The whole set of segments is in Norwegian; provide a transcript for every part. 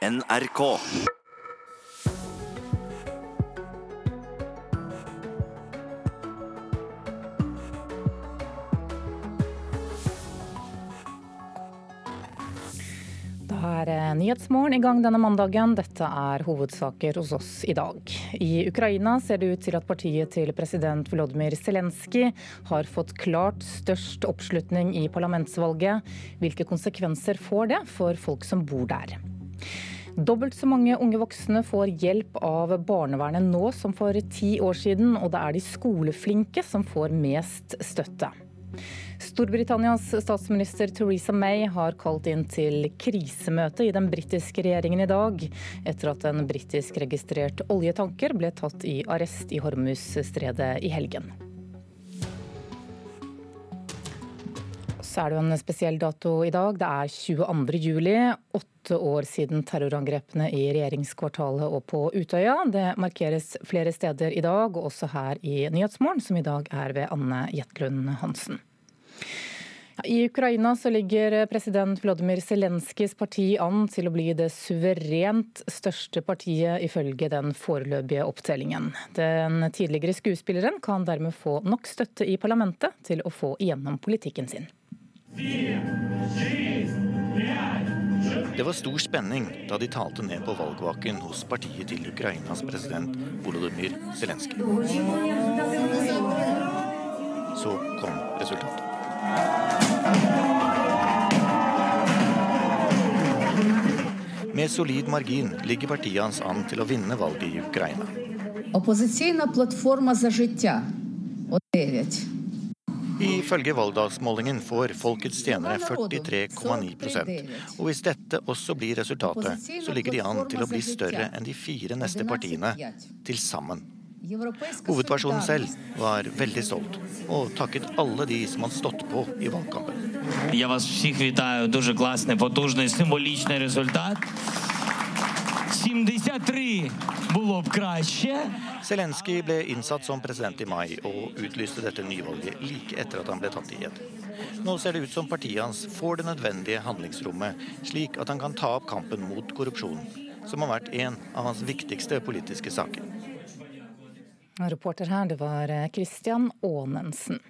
NRK. Eh, Nyhetsmorgen i gang denne mandagen. Dette er hovedsaker hos oss i dag. I Ukraina ser det ut til at partiet til president Volodymyr Zelenskyj har fått klart størst oppslutning i parlamentsvalget. Hvilke konsekvenser får det for folk som bor der? Dobbelt så mange unge voksne får hjelp av barnevernet nå som for ti år siden, og det er de skoleflinke som får mest støtte. Storbritannias statsminister Theresa May har kalt inn til krisemøte i den britiske regjeringen i dag, etter at en britisk registrert oljetanker ble tatt i arrest i Hormuzstredet i helgen. Så er det jo en spesiell dato i dag. Det er 22. juli. Åtte år siden terrorangrepene i regjeringskvartalet og på Utøya. Det markeres flere steder i dag, og også her i Nyhetsmorgen, som i dag er ved Anne Jetlund Hansen. I Ukraina ligger president Vladimir Zelenskyjs parti an til å bli det suverent største partiet, ifølge den foreløpige opptellingen. Den tidligere skuespilleren kan dermed få nok støtte i parlamentet til å få igjennom politikken sin. Det var stor spenning da de talte ned på valgvaken hos partiet til Ukrainas president Volodymyr Zelenskyj. Så kom resultatet. Med solid margin ligger partiet hans an til å vinne valget i Ukraina. Opposisjonsplattforma for liv, 9. Ifølge valgdagsmålingen får folkets tjenere 43,9% Og hvis dette også blir resultatet, så ligger de an til å bli større enn de fire neste partiene til sammen. Hovedpersonen selv var veldig stolt, og takket alle de som hadde stått på i valgkampen. Я 73 було б краще. Zelenskyj ble innsatt som president i mai, og utlyste dette nyvalget like etter at han ble tatt i ed. Nå ser det ut som partiet hans får det nødvendige handlingsrommet, slik at han kan ta opp kampen mot korrupsjon, som har vært en av hans viktigste politiske saker. Reporter her, det var Christian Aanensen.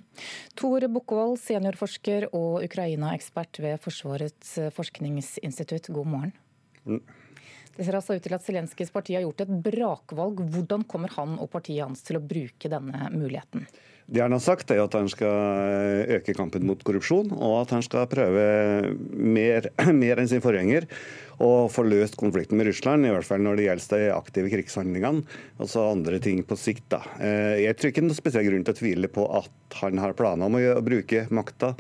Tor Bukkvold, seniorforsker og Ukraina-ekspert ved Forsvarets forskningsinstitutt, god morgen. Mm. Det ser altså ut til at Zelenskyjs parti har gjort et brakvalg. Hvordan kommer han og partiet hans til å bruke denne muligheten? Det han har sagt er at han skal øke kampen mot korrupsjon, og at han skal prøve mer, mer enn sin forgjenger å få løst konflikten med Russland, i hvert fall når det gjelder de aktive krigshandlingene. Og så andre ting på sikt. da. Eh, jeg tror ikke det noen spesiell grunn til å tvile på at han har planer om å bruke makta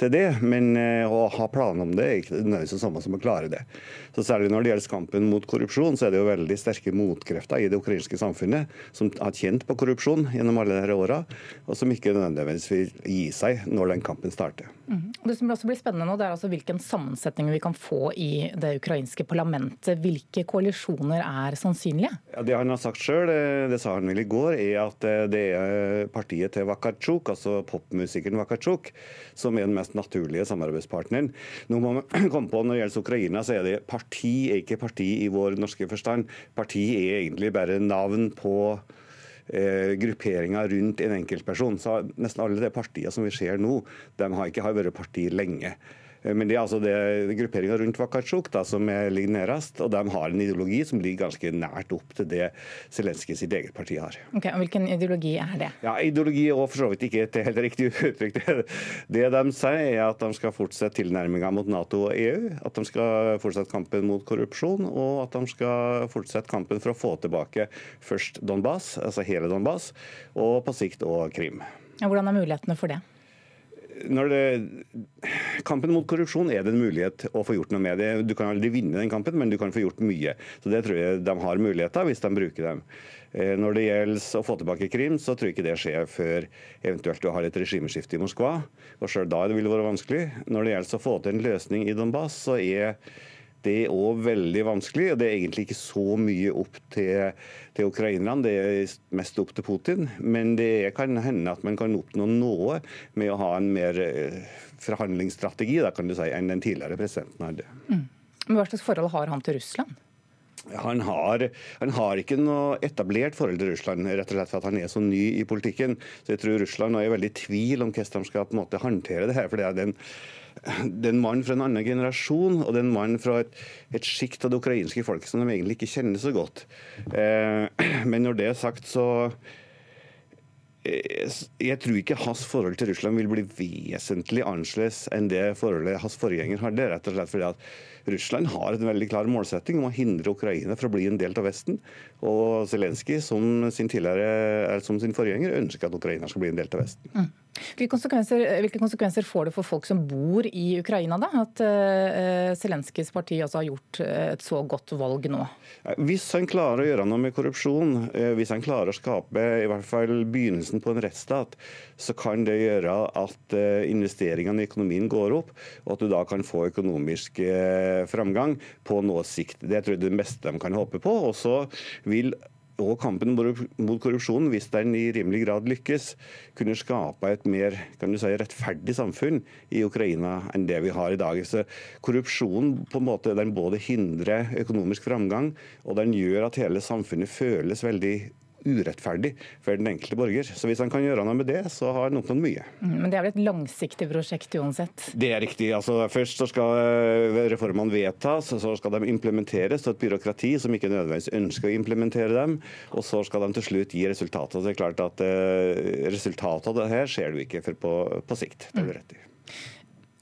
til det, men eh, å ha planer om det er ikke nødvendigvis det samme som å klare det. Så Særlig når det gjelder kampen mot korrupsjon, så er det jo veldig sterke motkrefter i det ukrainske samfunnet som har kjent på korrupsjon gjennom alle disse åra, og som ikke nødvendigvis vil gi seg når den kampen starter. Mm. Det som også blir spennende nå, det er altså hvilken sammensetning vi kan få i det ukrainske parlamentet. Hvilke koalisjoner er sannsynlige? Ja, det han har sagt sjøl, det sa han vel i går, er at eh, det er partiet til Vakarchuk, altså popmusikeren Vakarchuk, som er den mest naturlige samarbeidspartneren. Nå må man komme på Når det gjelder Ukraina, så er det parti er ikke parti i vår norske forstand. Parti er egentlig bare navn på eh, grupperinger rundt en enkeltperson. Så nesten alle de partiene som vi ser nå, de har ikke vært parti lenge. Eh, men det er altså grupperinga rundt Vakartsjuk som ligger nærmest, og de har en ideologi som ligger ganske nært opp til det Zelenskyj sitt eget parti har. Ok, og Hvilken ideologi er det? Ja, Ideologi er for så vidt ikke et helt riktig uttrykk. Det de sier, er at de skal fortsette tilnærminga mot Nato og EU, at de skal fortsette kampen mot korrupsjon, og at de skal fortsette kampen for å få tilbake først Donbas, altså hele Donbas, og på sikt òg Krim. Ja, hvordan er mulighetene for det? Det, kampen mot korrupsjon er det en mulighet å få gjort noe med. det. Du kan aldri vinne den kampen, men du kan få gjort mye. Så Det tror jeg de har muligheter hvis de bruker dem. Eh, når det gjelder å få tilbake Krim, så tror jeg ikke det skjer før eventuelt du har et regimeskifte i Moskva. Og Selv da vil det være vanskelig. Når det gjelder å få til en løsning i Donbas, så er det òg veldig vanskelig. og Det er egentlig ikke så mye opp til, til ukrainerne, det er mest opp til Putin. Men det kan hende at man kan oppnå noe med å ha en mer eh, forhandlingsstrategi da, kan du si, enn den tidligere presidenten hadde. Mm. Men Hva slags forhold har han til Russland? han har, han har, ikke noe etablert forhold til Russland, rett og slett for at han er så ny i politikken. Så jeg tror Russland er veldig i tvil om hvordan de skal på en måte håndtere det her. for det er den det er en mann fra en annen generasjon, og det er en mann fra et, et sjikt av det ukrainske folket som de egentlig ikke kjenner så godt. Eh, men når det er sagt, så eh, jeg tror ikke hans forhold til Russland vil bli vesentlig annerledes enn det forholdet hans forgjenger hadde. rett og slett fordi at Russland har en veldig klar målsetting om å hindre Ukraina fra å bli en del av Vesten. Og Zelenskyj, som, sin som sin forgjenger, ønsker at Ukraina skal bli en del av Vesten. Mm. Hvilke konsekvenser, hvilke konsekvenser, får det for folk som bor i Ukraina, da? At uh, Zelenskyjs parti altså har gjort et så godt valg nå? Hvis han klarer å gjøre noe med korrupsjon, hvis han klarer å skape i hvert fall begynnelsen på en rettsstat, så kan det gjøre at investeringene i økonomien går opp, og at du da kan få økonomisk framgang på noe sikt. Det tror jeg det meste de kan håpe på. Og så vil og kampen mot korrupsjon, hvis den i rimelig grad lykkes, kunne skape et mer si, rettferdig samfunn i Ukraina enn det vi har i dag. Så Korrupsjon på en måte, den både hindrer økonomisk framgang, og den gjør at hele samfunnet føles veldig urettferdig for den enkelte borger. Så hvis han kan gjøre noe med det, så har han oppnådd mye. Mm, men det er vel et langsiktig prosjekt uansett? Det er riktig. Altså, først så skal eh, reformene vedtas, så skal de implementeres av et byråkrati som ikke nødvendigvis ønsker å implementere dem. Og så skal de til slutt gi resultater. Det er klart at uh, Resultatet av det her ser du ikke for på, på sikt. Det er du rett i.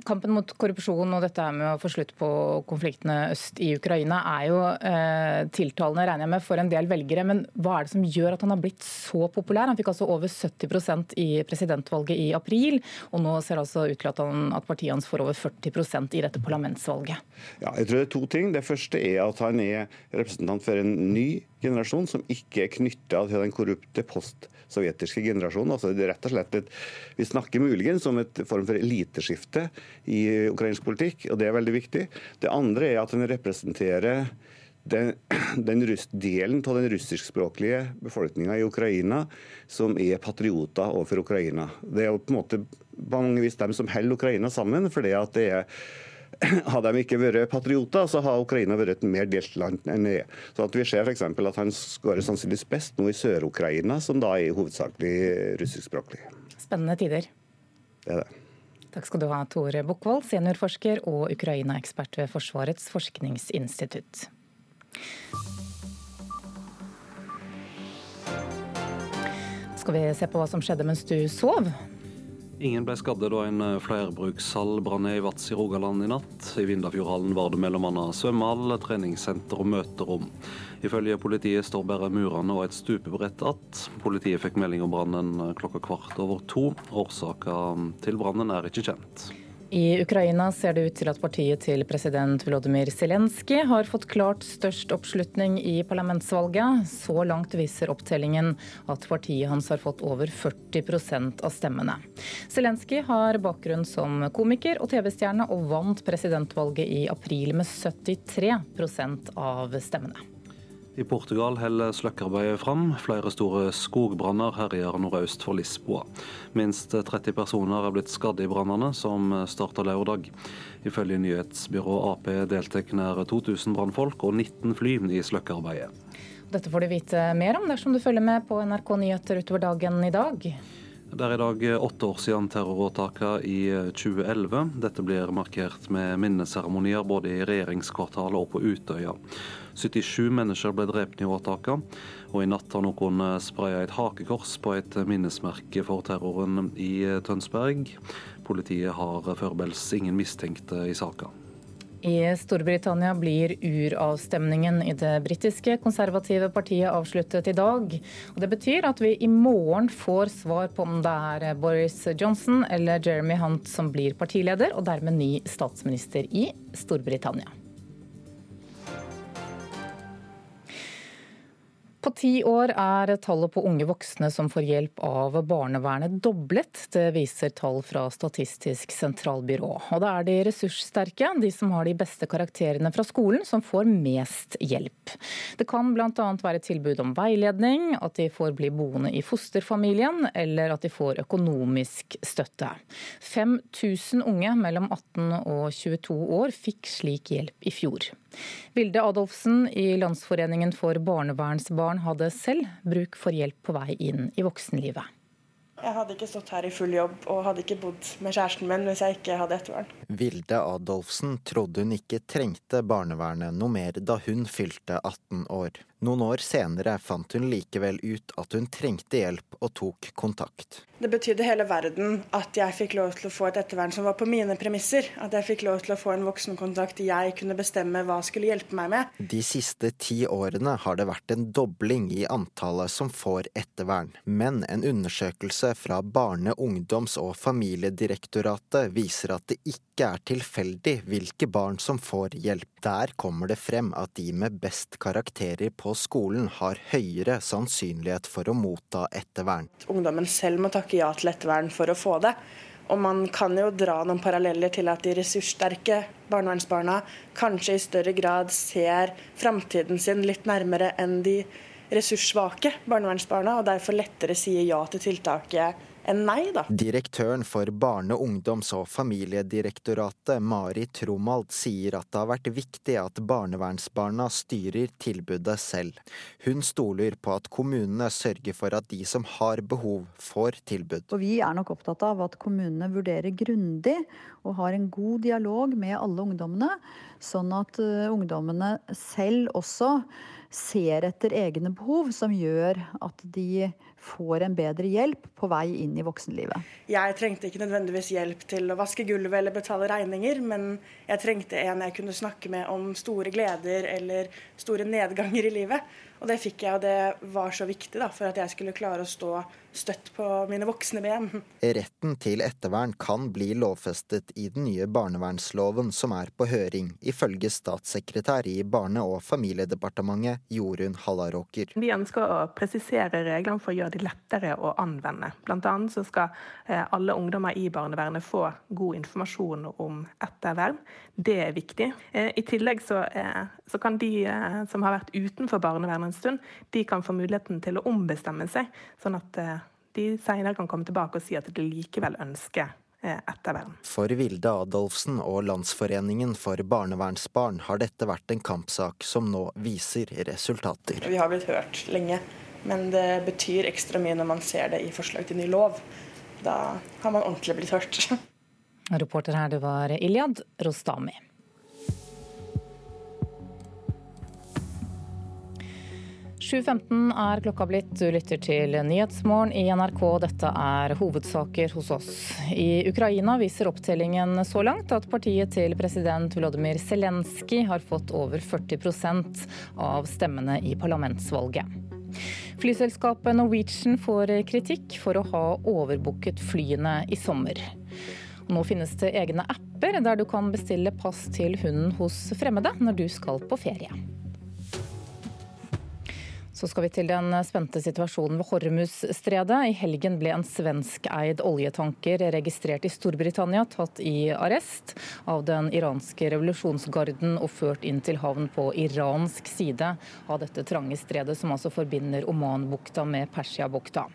Kampen mot korrupsjon og dette med å få slutt på konfliktene øst i Ukraina er jo eh, tiltalende, regner jeg med, for en del velgere. Men hva er det som gjør at han har blitt så populær? Han fikk altså over 70% i presidentvalget i april, og nå ser det altså ut til at, han, at partiet hans får over 40% i dette parlamentsvalget. Ja, jeg tror det er to ting. Det første er at han er representant for en ny generasjon som ikke er knytta til den korrupte postsovjetiske generasjonen. Altså det er rett og slett et, Vi snakker muligens om et form for eliteskifte i ukrainsk politikk, og det er veldig viktig. Det andre er at den representerer den, den delen av den russiskspråklige befolkninga i Ukraina som er patrioter overfor Ukraina. Det er jo på en måte på mange vis dem som holder Ukraina sammen. fordi at det er hadde de ikke vært patrioter, så har Ukraina vært et mer delt land enn det er. Så at Vi ser f.eks. at han skårer sannsynligvis best nå i Sør-Ukraina, som da er hovedsakelig russiskspråklig. Spennende tider. Det er det. Takk skal du ha, Tore Bukkvold, seniorforsker og Ukraina-ekspert ved Forsvarets forskningsinstitutt. Skal vi se på hva som skjedde mens du sov? Ingen ble skadde da en eh, flerbrukshall brant ned i Vats i Rogaland i natt. I Vindafjordhallen var det bl.a. svømmehall, treningssenter og møterom. Ifølge politiet står bare murene og et stupebrett igjen. Politiet fikk melding om brannen eh, klokka kvart over to. Årsaken til brannen er ikke kjent. I Ukraina ser det ut til at partiet til president Volodymyr Zelenskyj har fått klart størst oppslutning i parlamentsvalget. Så langt viser opptellingen at partiet hans har fått over 40% av stemmene. Zelenskyj har bakgrunn som komiker og TV-stjerne, og vant presidentvalget i april med 73% av stemmene. I Portugal holder sløkkarbeidet fram. Flere store skogbranner herjer nordøst for Lisboa. Minst 30 personer er blitt skadd i brannene, som starta lørdag. Ifølge nyhetsbyrået Ap deltok nær 2000 brannfolk og 19 fly i sløkkearbeidet. Dette får du vite mer om dersom du følger med på NRK Nyheter utover dagen i dag. Det er i dag åtte år siden terroråtakene i 2011. Dette blir markert med minneseremonier både i regjeringskvartalet og på Utøya. 77 mennesker ble drept i åtaket, og i natt har noen spraya et hakekors på et minnesmerke for terroren i Tønsberg. Politiet har foreløpig ingen mistenkte i saka. I Storbritannia blir uravstemningen i det britiske konservative partiet avsluttet i dag. Og det betyr at vi i morgen får svar på om det er Boris Johnson eller Jeremy Hunt som blir partileder, og dermed ny statsminister i Storbritannia. På ti år er tallet på unge voksne som får hjelp av barnevernet doblet. Det viser tall fra Statistisk sentralbyrå. Og det er de ressurssterke, de som har de beste karakterene fra skolen, som får mest hjelp. Det kan bl.a. være tilbud om veiledning, at de får bli boende i fosterfamilien, eller at de får økonomisk støtte. 5000 unge mellom 18 og 22 år fikk slik hjelp i fjor. Vilde Adolfsen i Landsforeningen for barnevernsbarn hadde selv bruk for hjelp på vei inn i voksenlivet. Jeg hadde ikke stått her i full jobb og hadde ikke bodd med kjæresten min hvis jeg ikke hadde ettervern. Vilde Adolfsen trodde hun ikke trengte barnevernet noe mer da hun fylte 18 år. Noen år senere fant hun likevel ut at hun trengte hjelp og tok kontakt. Det betydde hele verden at jeg fikk lov til å få et ettervern som var på mine premisser. At jeg fikk lov til å få en voksenkontakt jeg kunne bestemme hva skulle hjelpe meg med. De siste ti årene har det vært en dobling i antallet som får ettervern. Men en undersøkelse fra Barne-, ungdoms- og familiedirektoratet viser at det ikke er tilfeldig hvilke barn som får hjelp. Der kommer det frem at de med best karakterer på skolen har høyere sannsynlighet for å motta ettervern. Ungdommen selv må takke ja til ettervern for å få det. Og man kan jo dra noen paralleller til at de ressurssterke barnevernsbarna kanskje i større grad ser framtiden sin litt nærmere enn de ressurssvake barnevernsbarna, og derfor lettere sier ja til tiltaket enn nei, da. Direktøren for Barne-, ungdoms- og familiedirektoratet, Mari Tromald, sier at det har vært viktig at barnevernsbarna styrer tilbudet selv. Hun stoler på at kommunene sørger for at de som har behov, får tilbud. Og vi er nok opptatt av at kommunene vurderer grundig og har en god dialog med alle ungdommene, sånn at uh, ungdommene selv også ser etter egne behov, som gjør at de får en bedre hjelp på vei inn i voksenlivet. Jeg trengte ikke nødvendigvis hjelp til å vaske gulvet eller betale regninger, men jeg trengte en jeg kunne snakke med om store gleder eller store nedganger i livet. Og det fikk jeg, og det var så viktig da, for at jeg skulle klare å stå støtt på mine voksne ben. Retten til ettervern kan bli lovfestet i den nye barnevernsloven som er på høring, ifølge statssekretær i Barne- og familiedepartementet Jorunn Hallaråker. Vi ønsker å presisere reglene for å gjøre det lettere å anvende. Blant annet så skal eh, alle ungdommer i barnevernet få god informasjon om ettervern. Det er viktig. Eh, I tillegg så, eh, så kan de som har vært utenfor barnevernet en stund, de kan få muligheten til å ombestemme seg, sånn at eh, de senere kan komme tilbake og si at de likevel ønsker eh, ettervern. For Vilde Adolfsen og Landsforeningen for barnevernsbarn har dette vært en kampsak som nå viser resultater. Vi har blitt hørt lenge, men det betyr ekstra mye når man ser det i forslag til ny lov. Da har man ordentlig blitt hørt. Reporter her, det var Ilyad Rostami. 7.15 er klokka blitt. Du lytter til Nyhetsmorgen i NRK. Dette er hovedsaker hos oss. I Ukraina viser opptellingen så langt at partiet til president Volodymyr Zelenskyj har fått over 40% av stemmene i parlamentsvalget. Flyselskapet Norwegian får kritikk for å ha overbooket flyene i sommer. Nå finnes det egne apper der du kan bestille pass til hunden hos fremmede når du skal på ferie. Så skal vi til den spente situasjonen ved Hormuzstredet. I helgen ble en svenskeid oljetanker registrert i Storbritannia tatt i arrest av den iranske revolusjonsgarden og ført inn til havn på iransk side av dette trange stredet, som altså forbinder Omanbukta med Persiabukta.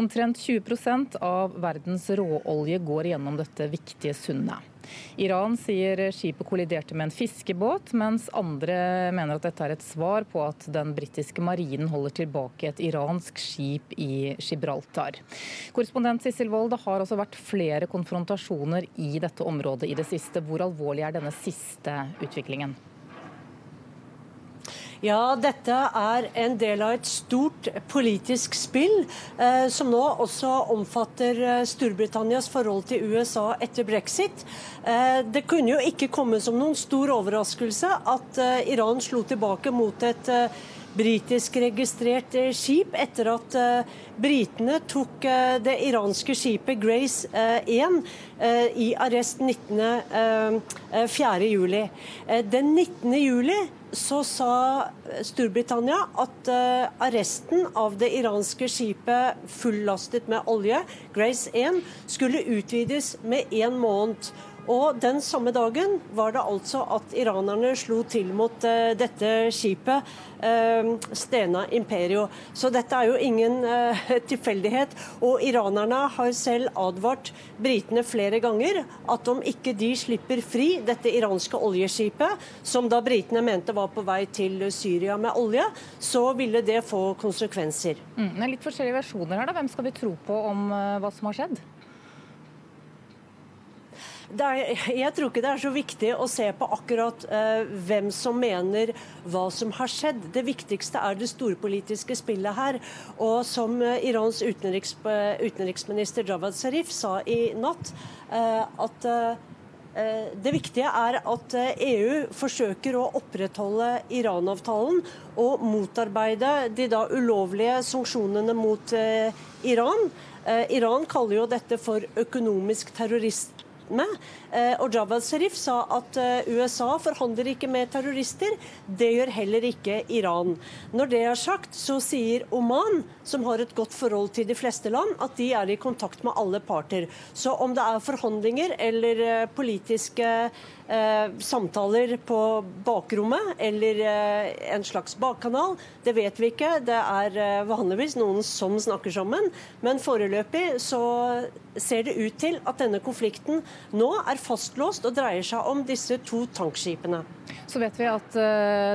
Omtrent 20% av verdens råolje går gjennom dette viktige sundet. Iran sier skipet kolliderte med en fiskebåt, mens andre mener at dette er et svar på at den britiske marinen holder tilbake et iransk skip i Gibraltar. Korrespondent Sissel Wold, det har altså vært flere konfrontasjoner i dette området i det siste. Hvor alvorlig er denne siste utviklingen? Ja, dette er en del av et stort politisk spill, eh, som nå også omfatter eh, Storbritannias forhold til USA etter brexit. Eh, det kunne jo ikke komme som noen stor overraskelse at eh, Iran slo tilbake mot et eh, britisk registrert eh, skip etter at britene tok det iranske skipet Grace 1 i arrest 19.4. Den 19. juli så sa Storbritannia at uh, arresten av det iranske skipet fullastet med olje, Grace 1, skulle utvides med én måned. Og den samme dagen var det altså at iranerne slo til mot uh, dette skipet, uh, Stena Imperio. Så dette er jo ingen uh, tilfeldighet. Og iranerne har selv advart britene flere ganger at om ikke de slipper fri dette iranske oljeskipet, som da britene mente var på vei til Syria med olje, så ville det få konsekvenser. Mm, det er litt forskjellige versjoner her, da. Hvem skal vi tro på om hva som har skjedd? Er, jeg tror ikke det er så viktig å se på akkurat eh, hvem som mener hva som har skjedd. Det viktigste er det storpolitiske spillet her. Og som uh, Irans utenriks, uh, utenriksminister Javad Zarif sa i natt, at det viktige er at EU forsøker å opprettholde Iran-avtalen og motarbeide de da ulovlige sanksjonene mot Iran. Iran kaller jo dette for økonomisk terrorist med. Eh, og Javad Sharif sa at eh, USA forhandler ikke med terrorister. Det gjør heller ikke Iran. Når det er sagt, så sier Oman, som har et godt forhold til de fleste land, at de er i kontakt med alle parter. Så om det er forhandlinger eller eh, politiske samtaler på bakrommet eller eh, en slags bakkanal, det vet vi ikke. Det er eh, vanligvis noen som snakker sammen. Men foreløpig så ser det ut til at denne konflikten nå er fastlåst og dreier seg om disse to tankskipene. Så vet vi at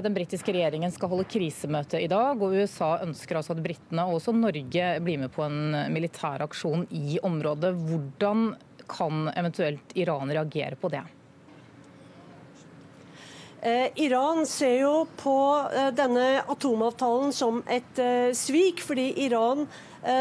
den britiske regjeringen skal holde krisemøte i dag, og USA ønsker altså at britene og også Norge blir med på en militær aksjon i området. Hvordan kan eventuelt Iran reagere på det? Eh, Iran ser jo på eh, denne atomavtalen som et eh, svik, fordi Iran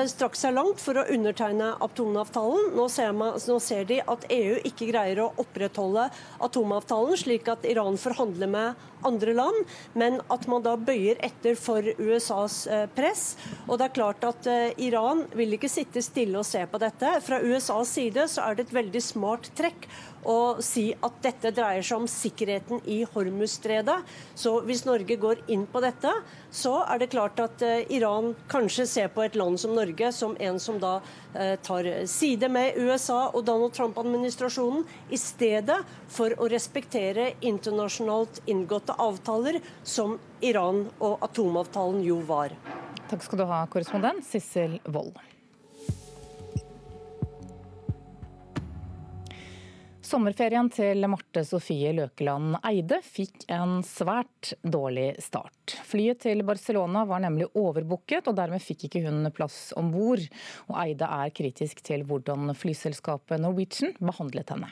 strakk seg langt for å undertegne atomavtalen. Nå ser, man, nå ser, de at EU ikke greier å opprettholde atomavtalen, slik at Iran forhandler med andre land, men at man da bøyer etter for USAs eh, press. Og det er klart at eh, Iran vil ikke sitte stille og se på dette. Fra USAs side så er det et veldig smart trekk å si at dette dreier seg om sikkerheten i Hormuzstredet. Så hvis Norge går inn på dette, så er det klart at Iran kanskje ser på et land som Norge som en som da eh, tar side med USA og Donald Trump-administrasjonen, i stedet for å respektere internasjonalt inngåtte avtaler, som Iran og atomavtalen jo var. Takk skal du ha, korrespondent Sissel Wold. Sommerferien til Marte Sofie Løkeland Eide fikk en svært dårlig start. Flyet til Barcelona var nemlig overbooket, og dermed fikk ikke hun plass om bord. Og Eide er kritisk til hvordan flyselskapet Norwegian behandlet henne.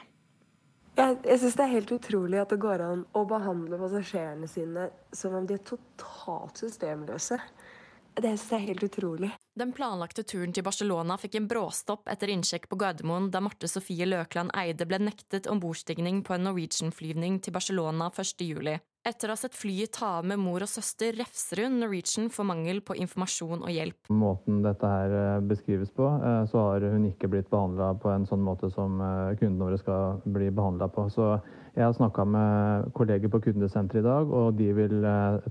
Jeg, jeg syns det er helt utrolig at det går an å behandle passasjerene sine som om de er totalt systemløse. Det synes jeg er helt utrolig. Den planlagte turen til Barcelona fikk en bråstopp etter innsjekk på Gardermoen da Marte Sofie Løkland Eide ble nektet ombordstigning på en Norwegian-flyvning til Barcelona 1.7. Etter å ha sett flyet ta av med mor og søster, refser hun Norwegian for mangel på informasjon og hjelp. Måten dette her eh, beskrives på, eh, så har hun ikke blitt behandla på en sånn måte som eh, kundene våre skal bli behandla på. Så jeg har snakka med kolleger på kundesenteret i dag, og de vil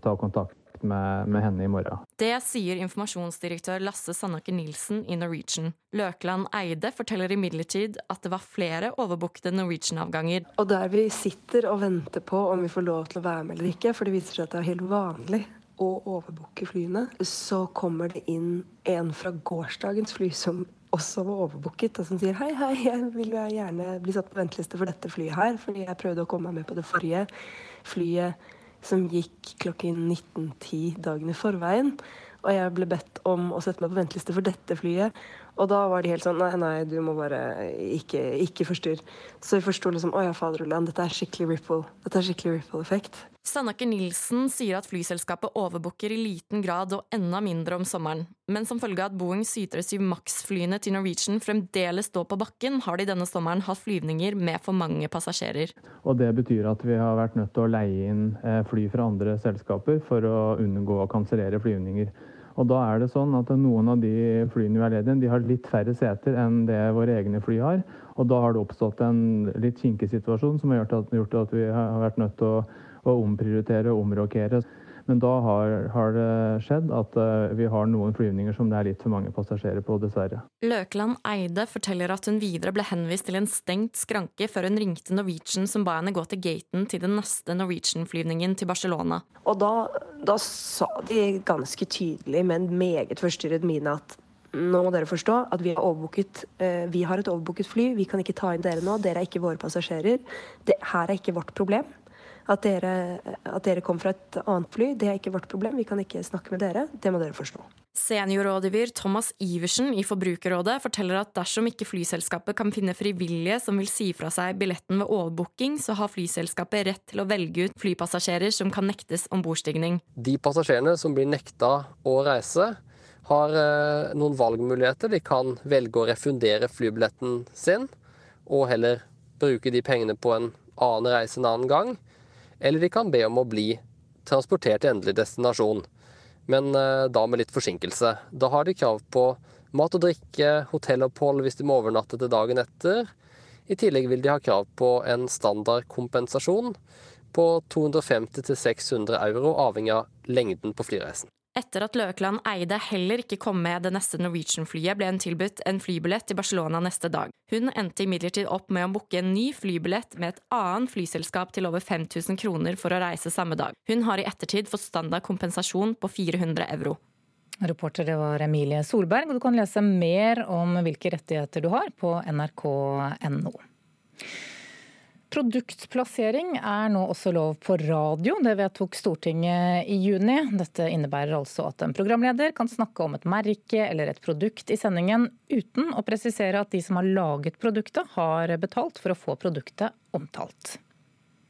ta kontakt med, med, henne i morgen. Det sier informasjonsdirektør Lasse Sandaker Nilsen i Norwegian. Løkland Eide forteller imidlertid at det var flere overbookede Norwegian-avganger. Og der vi sitter og venter på om vi får lov til å være med eller ikke, for det viser seg at det er helt vanlig å overbooke flyene, så kommer det inn en fra gårsdagens fly som også var overbooket, og som sier hei, hei, jeg vil gjerne bli satt på venteliste for dette flyet her, fordi jeg prøvde å komme meg med på det forrige flyet som gikk klokken 19.10 dagen i forveien. Og jeg ble bedt om å sette meg på venteliste for dette flyet. Og da var de helt sånn Nei, nei, du må bare ikke, ikke forstyrre. Så vi forsto liksom Å ja, faderullan, dette er skikkelig ripple. Dette er skikkelig ripple-effekt. Sandaker Nilsen sier at flyselskapet overbooker i liten grad og enda mindre om sommeren. Men som følge av at Boeing 737 Max-flyene til Norwegian fremdeles står på bakken, har de denne sommeren hatt flyvninger med for mange passasjerer. Og Det betyr at vi har vært nødt til å leie inn eh, fly fra andre selskaper for å unngå å kansellere flyvninger. Og da er det sånn at Noen av de flyene vi er ledige, de har litt færre seter enn det våre egne fly har. og Da har det oppstått en litt kinkig situasjon som har gjort at, gjort at vi har vært nødt til å, å omprioritere og omrokere. Men da har, har, det skjedd at uh, vi har noen flyvninger som det er litt for mange passasjerer på, dessverre. Løkeland Eide forteller at hun videre ble henvist til en stengt skranke før hun ringte Norwegian som ba henne gå til gaten til den neste Norwegian-flyvningen til Barcelona. Og da, da sa de ganske tydelig, med en meget forstyrret mine, at nå må dere forstå at vi har, uh, vi har et overbooket fly. Vi kan ikke ta inn dere nå. Dere er ikke våre passasjerer. Det her er ikke vårt problem. At dere, at dere kom fra et annet fly, det er ikke vårt problem. Vi kan ikke snakke med dere. Det må dere forstå. Seniorrådgiver Thomas Iversen i Forbrukerrådet forteller at dersom ikke flyselskapet kan finne frivillige som vil si fra seg billetten ved overbooking, så har flyselskapet rett til å velge ut flypassasjerer som kan nektes ombordstigning. De passasjerene som blir nekta å reise, har eh, noen valgmuligheter. De kan velge å refundere flybilletten sin, og heller bruke de pengene på en annen reise en annen gang eller de kan be om å bli transportert til endelig destinasjon, men eh, da med litt forsinkelse. Da har de krav på mat og drikke, hotellopphold hvis de må overnatte til dagen etter. I tillegg vil de ha krav på en standardkompensasjon på 250 600 euro, avhengig av lengden på flyreisen. Etter at Løkland Eide heller ikke kom med det neste Norwegian-flyet, ble hun tilbudt en flybillett til Barcelona neste dag. Hun endte imidlertid opp med å booke en ny flybillett med et annet flyselskap til over 5000 kroner for å reise samme dag. Hun har i ettertid fått standard kompensasjon på 400 euro. Reporter det var Emilie Solberg, og du kan lese mer om hvilke rettigheter du har på nrk.no. Produktplassering er nå også lov på radio. Det vedtok Stortinget i juni. Dette innebærer altså at en programleder kan snakke om et merke eller et produkt i sendingen uten å presisere at de som har laget produktet, har betalt for å få produktet omtalt.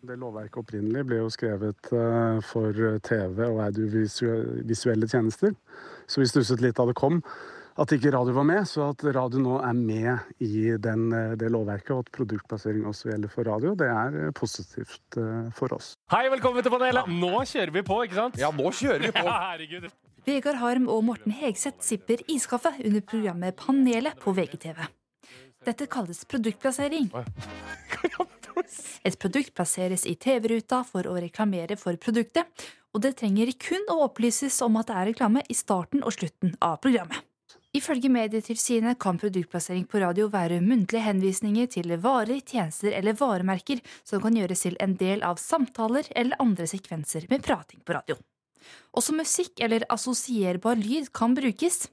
Det Lovverket opprinnelig ble jo skrevet eh, for TV og audiovisuelle tjenester. Så vi stusset litt da det kom at ikke radio var med, så at radio nå er med i den, eh, det lovverket, og at produktplassering også gjelder for radio, det er eh, positivt eh, for oss. Hei, velkommen til panelet! Nå kjører vi på, ikke sant? Ja, nå kjører vi på. Ja, herregud. Vegard Harm og Morten Hegseth sipper iskaffe under programmet Panelet på VGTV. Dette kalles produktplassering. Et produkt plasseres i TV-ruta for å reklamere for produktet, og det trenger kun å opplyses om at det er reklame i starten og slutten av programmet. Ifølge Medietilsynet kan produktplassering på radio være muntlige henvisninger til varer, tjenester eller varemerker som kan gjøres til en del av samtaler eller andre sekvenser med prating på radio. Også musikk eller assosierbar lyd kan brukes.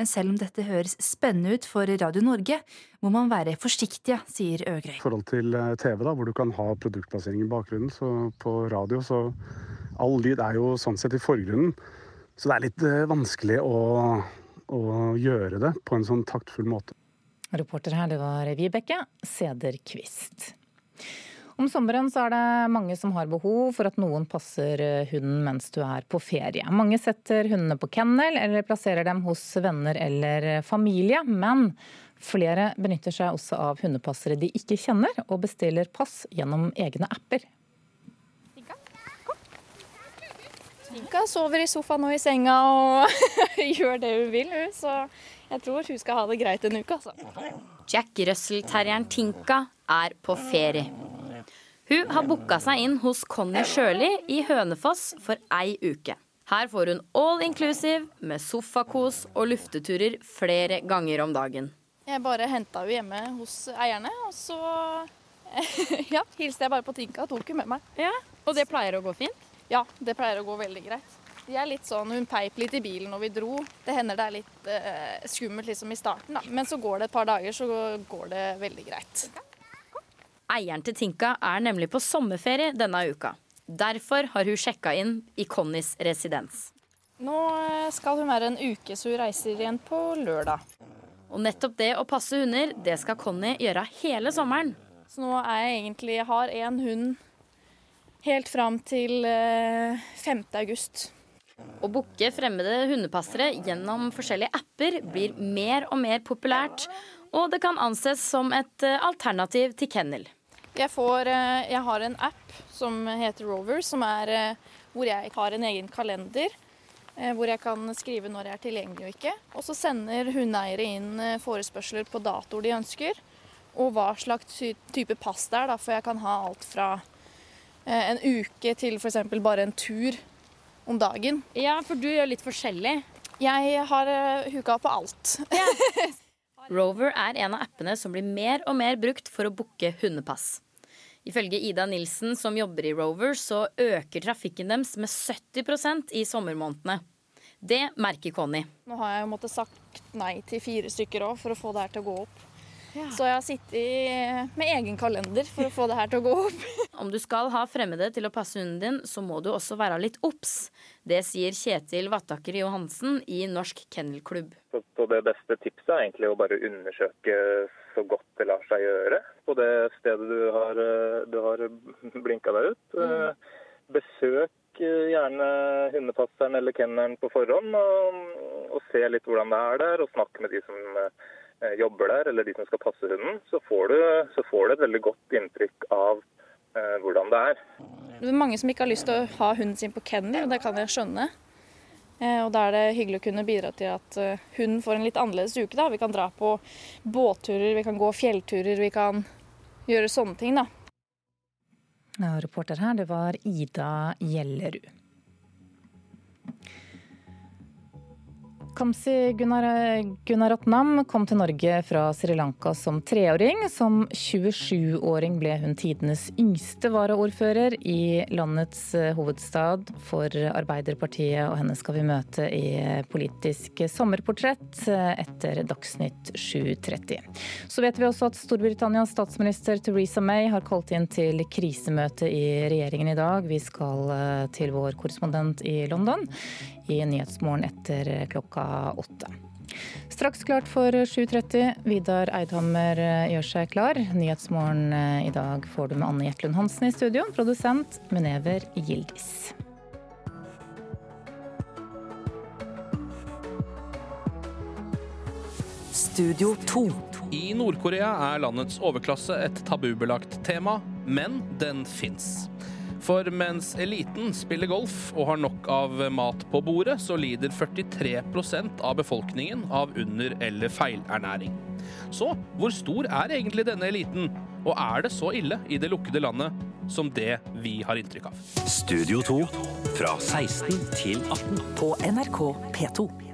Men selv om dette høres spennende ut for Radio Norge, må man være forsiktige, sier Øgrøy. I forhold til eh, TV, da, hvor du kan ha produktplassering i bakgrunnen, så på radio så All lyd er jo sånn sett i forgrunnen. Så det er litt eh, vanskelig å å gjøre det på en sånn taktfull måte. Reporter her, det var Vibeke Sederquist. Om sommeren så er det mange som har behov for at noen passer hunden mens du er på ferie. Mange setter hundene på kennel eller plasserer dem hos venner eller familie. Men flere benytter seg også av hundepassere de ikke kjenner, og bestiller pass gjennom egne apper. Tinka sover i sofaen og i senga og gjør det hun vil, hun. Så jeg tror hun skal ha det greit en uke, altså. Jack Russell-terrieren Tinka er på ferie. Hun har booka seg inn hos Conny Sjøli i Hønefoss for ei uke. Her får hun all inclusive med sofakos og lufteturer flere ganger om dagen. Jeg bare henta henne hjemme hos eierne, og så ja, hilste jeg bare på Tinka og tok henne med meg. Ja, Og det pleier å gå fint? Ja, det pleier å gå veldig greit. De er litt sånn, Hun peip litt i bilen når vi dro. Det hender det er litt eh, skummelt liksom i starten, da. Men så går det et par dager, så går det veldig greit. Eieren til Tinka er nemlig på sommerferie denne uka. Derfor har hun sjekka inn i Connys residens. Nå eh, skal hun være en uke, så hun reiser igjen på lørdag. Og nettopp det å passe hunder, det skal Conny gjøre hele sommeren. Så nå er jeg egentlig Jeg har én hund helt fram til 5. Eh, august. Å booke fremmede hundepassere gjennom forskjellige apper blir mer og mer populært, og det kan anses som et eh, alternativ til kennel. Jeg, får, eh, jeg har en app som heter Rover, som er hvor jeg har en egen kalender. Hvor jeg kan skrive når jeg er tilgjengelig og ikke. Og så sender hundeeiere inn forespørsler på datoer de ønsker, og hva slags type pass det er. Da, for jeg kan ha alt fra en uke til f.eks. bare en tur. om dagen. Ja, for du gjør litt forskjellig. Jeg har uh, huka på alt. Rover er en av appene som blir mer og mer brukt for å booke hundepass. Ifølge Ida Nilsen, som jobber i Rover, så øker trafikken deres med 70% i sommermånedene. Det merker Conny. Nå har jeg jo måttet sagt nei til fire stykker òg for å få det her til å gå opp. Ja. Så jeg har sittet med egen kalender for å få det her til å gå opp. Om du skal ha fremmede til å passe hunden din, så må du også være litt obs. Det sier Kjetil Vattaker Johansen i Norsk Kennelklubb. Så det beste tipset er egentlig å bare undersøke så godt det lar seg gjøre på det stedet du har, du har blinka deg ut. Mm. Besøk gjerne hundepasseren eller kennelen på forhånd og, og se litt hvordan det er der, og snakk med de som Eh, jobber der, eller de som skal passe hunden, så får du, så får du et veldig godt inntrykk av eh, hvordan det er. Det er mange som ikke har lyst til å ha hunden sin på kennel, og det kan jeg skjønne. Eh, og Da er det hyggelig å kunne bidra til at eh, hunden får en litt annerledes uke. da. Vi kan dra på båtturer, vi kan gå fjellturer, vi kan gjøre sånne ting. da. Ja, reporter her, det var Ida Gjellerud. Kamzy Gunaratnam kom til Norge fra Sri Lanka som treåring. Som 27-åring ble hun tidenes yngste varaordfører i landets eh, hovedstad for Arbeiderpartiet, og henne skal vi møte i Politisk sommerportrett eh, etter Dagsnytt 7.30. Så vet vi også at Storbritannias statsminister Theresa May har kalt inn til krisemøte i regjeringen i dag. Vi skal eh, til vår korrespondent i London i Nyhetsmorgen etter klokka åtte. Straks klart for 7.30. Vidar Eidhammer gjør seg klar. Nyhetsmorgen eh, i dag får du med Anne Jetlund Hansen i studio. Produsent Munever Gildis. Studio 2. I Nord-Korea er landets overklasse et tabubelagt tema, men den fins. For mens eliten spiller golf og har nok av mat på bordet, så lider 43% av befolkningen av under- eller feilernæring. Så hvor stor er egentlig denne eliten, og er det så ille i det lukkede landet som det vi har inntrykk av? Studio 2 fra 16 til 18 på NRK P2.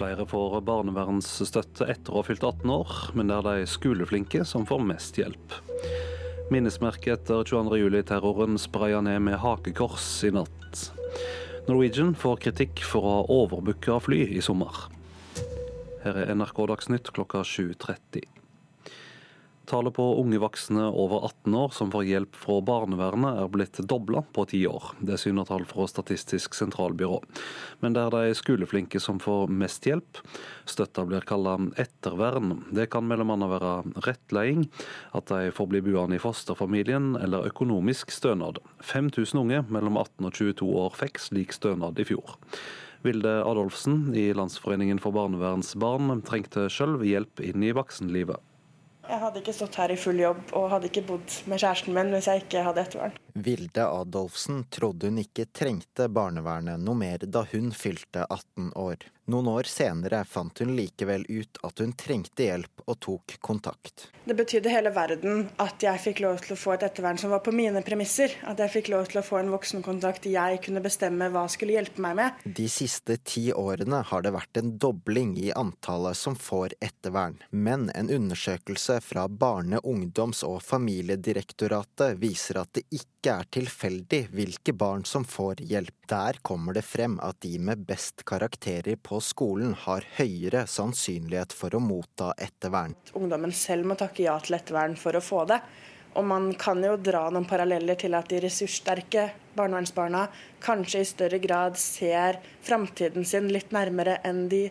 Flere får barnevernsstøtte etter å ha fylt 18 år, men det er de skoleflinke som får mest hjelp. Minnesmerket etter 22.07-terroren spraya ned med hakekors i natt. Norwegian får kritikk for å ha overbooka fly i sommer. Her er NRK Dagsnytt klokka 7.30. Tallet på unge voksne over 18 år som får hjelp fra barnevernet er blitt dobla på ti år. Det syner tall fra Statistisk sentralbyrå. Men det er de skoleflinke som får mest hjelp. Støtta blir kalla ettervern. Det kan bl.a. være rettleding, at de får bli buende i fosterfamilien eller økonomisk stønad. 5000 unge mellom 18 og 22 år fikk slik stønad i fjor. Vilde Adolfsen i Landsforeningen for barnevernsbarn trengte sjøl hjelp inn i voksenlivet. Jeg hadde ikke stått her i full jobb og hadde ikke bodd med kjæresten min hvis jeg ikke hadde ettervern. Vilde Adolfsen trodde hun ikke trengte barnevernet noe mer da hun fylte 18 år. Noen år senere fant hun likevel ut at hun trengte hjelp og tok kontakt. Det betydde hele verden at jeg fikk lov til å få et ettervern som var på mine premisser. At jeg fikk lov til å få en voksenkontakt jeg kunne bestemme hva skulle hjelpe meg med. De siste ti årene har det vært en dobling i antallet som får ettervern. Men en undersøkelse fra Barne-, ungdoms- og familiedirektoratet viser at det ikke er tilfeldig hvilke barn som får hjelp. Der kommer det frem at de med best karakterer på skolen har høyere sannsynlighet for å motta ettervern. Ungdommen selv må takke ja til ettervern for å få det. Og man kan jo dra noen paralleller til at de ressurssterke barnevernsbarna kanskje i større grad ser framtiden sin litt nærmere enn de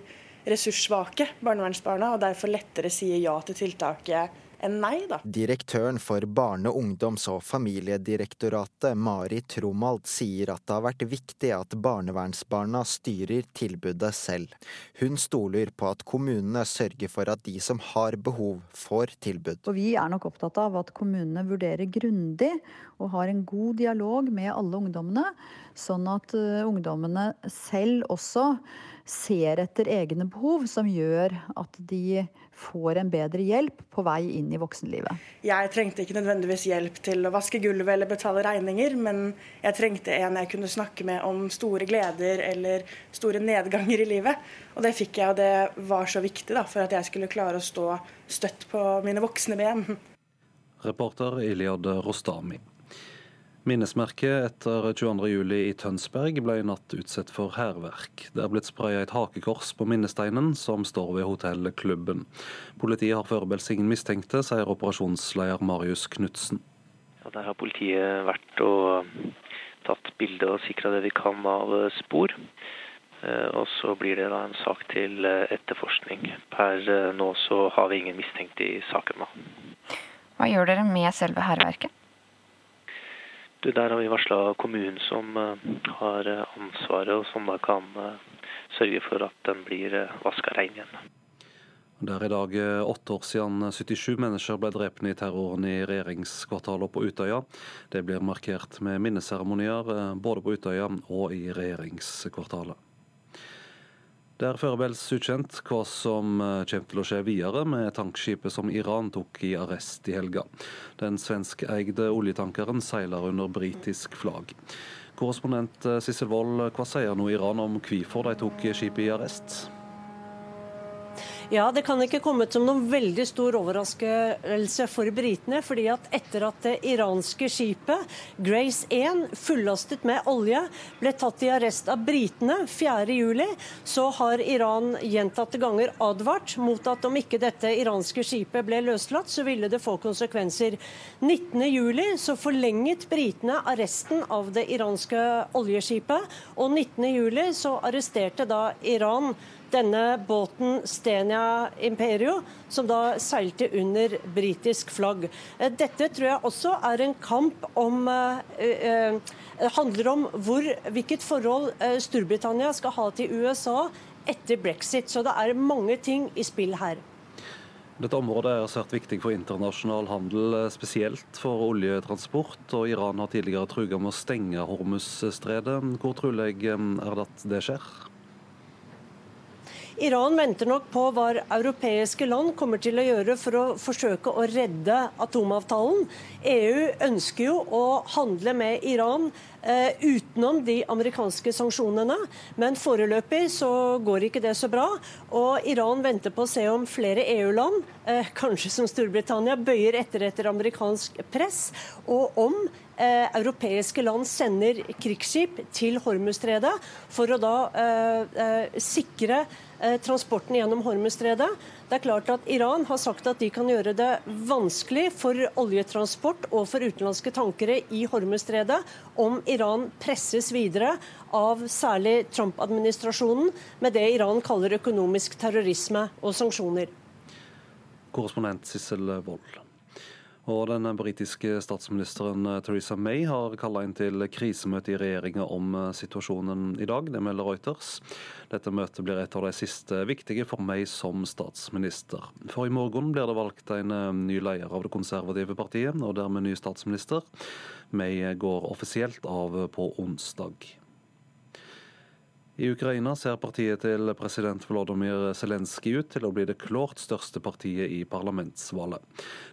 ressurssvake barnevernsbarna, og derfor lettere sier ja til tiltaket enn nei, da. Direktøren for Barne-, ungdoms- og familiedirektoratet, Mari Tromald, sier at det har vært viktig at barnevernsbarna styrer tilbudet selv. Hun stoler på at kommunene sørger for at de som har behov, får tilbud. Og vi er nok opptatt av at kommunene vurderer grundig og har en god dialog med alle ungdommene, sånn at uh, ungdommene selv også ser etter egne behov, som gjør at de får en bedre hjelp på vei inn i voksenlivet. Jeg trengte ikke nødvendigvis hjelp til å vaske gulvet eller betale regninger, men jeg trengte en jeg kunne snakke med om store gleder eller store nedganger i livet. Og det fikk jeg, og det var så viktig da, for at jeg skulle klare å stå støtt på mine voksne ben. Reporter Iliad Rostami. Minnesmerket etter 22.07 i Tønsberg ble i natt utsatt for hærverk. Det er blitt spraya et hakekors på minnesteinen som står ved hotellklubben. Politiet har foreløpig ingen mistenkte, sier operasjonsleder Marius Knutsen. Ja, der har politiet vært og tatt bilde og sikra det vi kan av spor. Eh, og så blir det da en sak til etterforskning. Per eh, nå så har vi ingen mistenkte i saken. da. Hva gjør dere med selve hærverket? Der har vi varsla kommunen som uh, har eh, ansvaret, og som da kan uh, sørge for at den blir vaska rein igjen. Det er i dag åtte år siden 77 mennesker ble drept i terroren i regjeringskvartalet på Utøya. Det blir markert med minneseremonier både på Utøya og i regjeringskvartalet. Det er foreløpig ukjent hva som eh, kommer til å skje videre med tankskipet som Iran tok i arrest i helga. Den svenskeide oljetankeren seiler under britisk flagg. Korrespondent eh, Sissel Wold, hva sier nå Iran om hvorfor de tok skipet i arrest? Ja, Det kan ikke komme som noen veldig stor overraskelse for britene. fordi at etter at det iranske skipet Grace 1, fullastet med olje, ble tatt i arrest av britene 4.7, så har Iran gjentatte ganger advart mot at om ikke dette iranske skipet ble løslatt, så ville det få konsekvenser. 19.7 så forlenget britene arresten av det iranske oljeskipet, og 19.7 så arresterte da Iran denne båten Stenia Imperio, som da seilte under britisk flagg. Eh, dette tror jeg også er en kamp om eh, eh, handler om hvor, hvilket forhold Storbritannia skal ha til USA etter brexit. Så det er mange ting i spill her. Dette området er svært viktig for internasjonal handel, spesielt for oljetransport. og Iran har tidligere truet med å stenge Hormuzstredet. Hvor trolig er det at det skjer? Iran venter nok på hva europeiske land kommer til å gjøre for å forsøke å redde atomavtalen. EU ønsker jo å handle med Iran eh, utenom de amerikanske sanksjonene, men foreløpig så går ikke det så bra. Og Iran venter på å se om flere EU-land, eh, kanskje som Storbritannia, bøyer etter etter amerikansk press, og om eh, europeiske land sender krigsskip til Hormuzstredet for å da eh, eh sikre transporten gjennom Hormuzstredet. Det er klart at Iran har sagt at de kan gjøre det vanskelig for oljetransport og for utenlandske tankere i Hormuzstredet om Iran presses videre av særlig Trump-administrasjonen med det Iran kaller økonomisk terrorisme og sanksjoner. Korrespondent Sissel Wold. Og Den britiske statsministeren eh, Theresa May har kalla inn til krisemøte i regjeringa om eh, situasjonen i dag. Det melder Reuters. Dette møtet blir et av de siste viktige for May som statsminister. For i morgen blir det valgt en eh, ny leder av det konservative partiet, og dermed ny statsminister. May går offisielt av på onsdag. I Ukraina ser partiet til president Volodymyr Zelenskyj ut til å bli det klart største partiet i parlamentsvalget.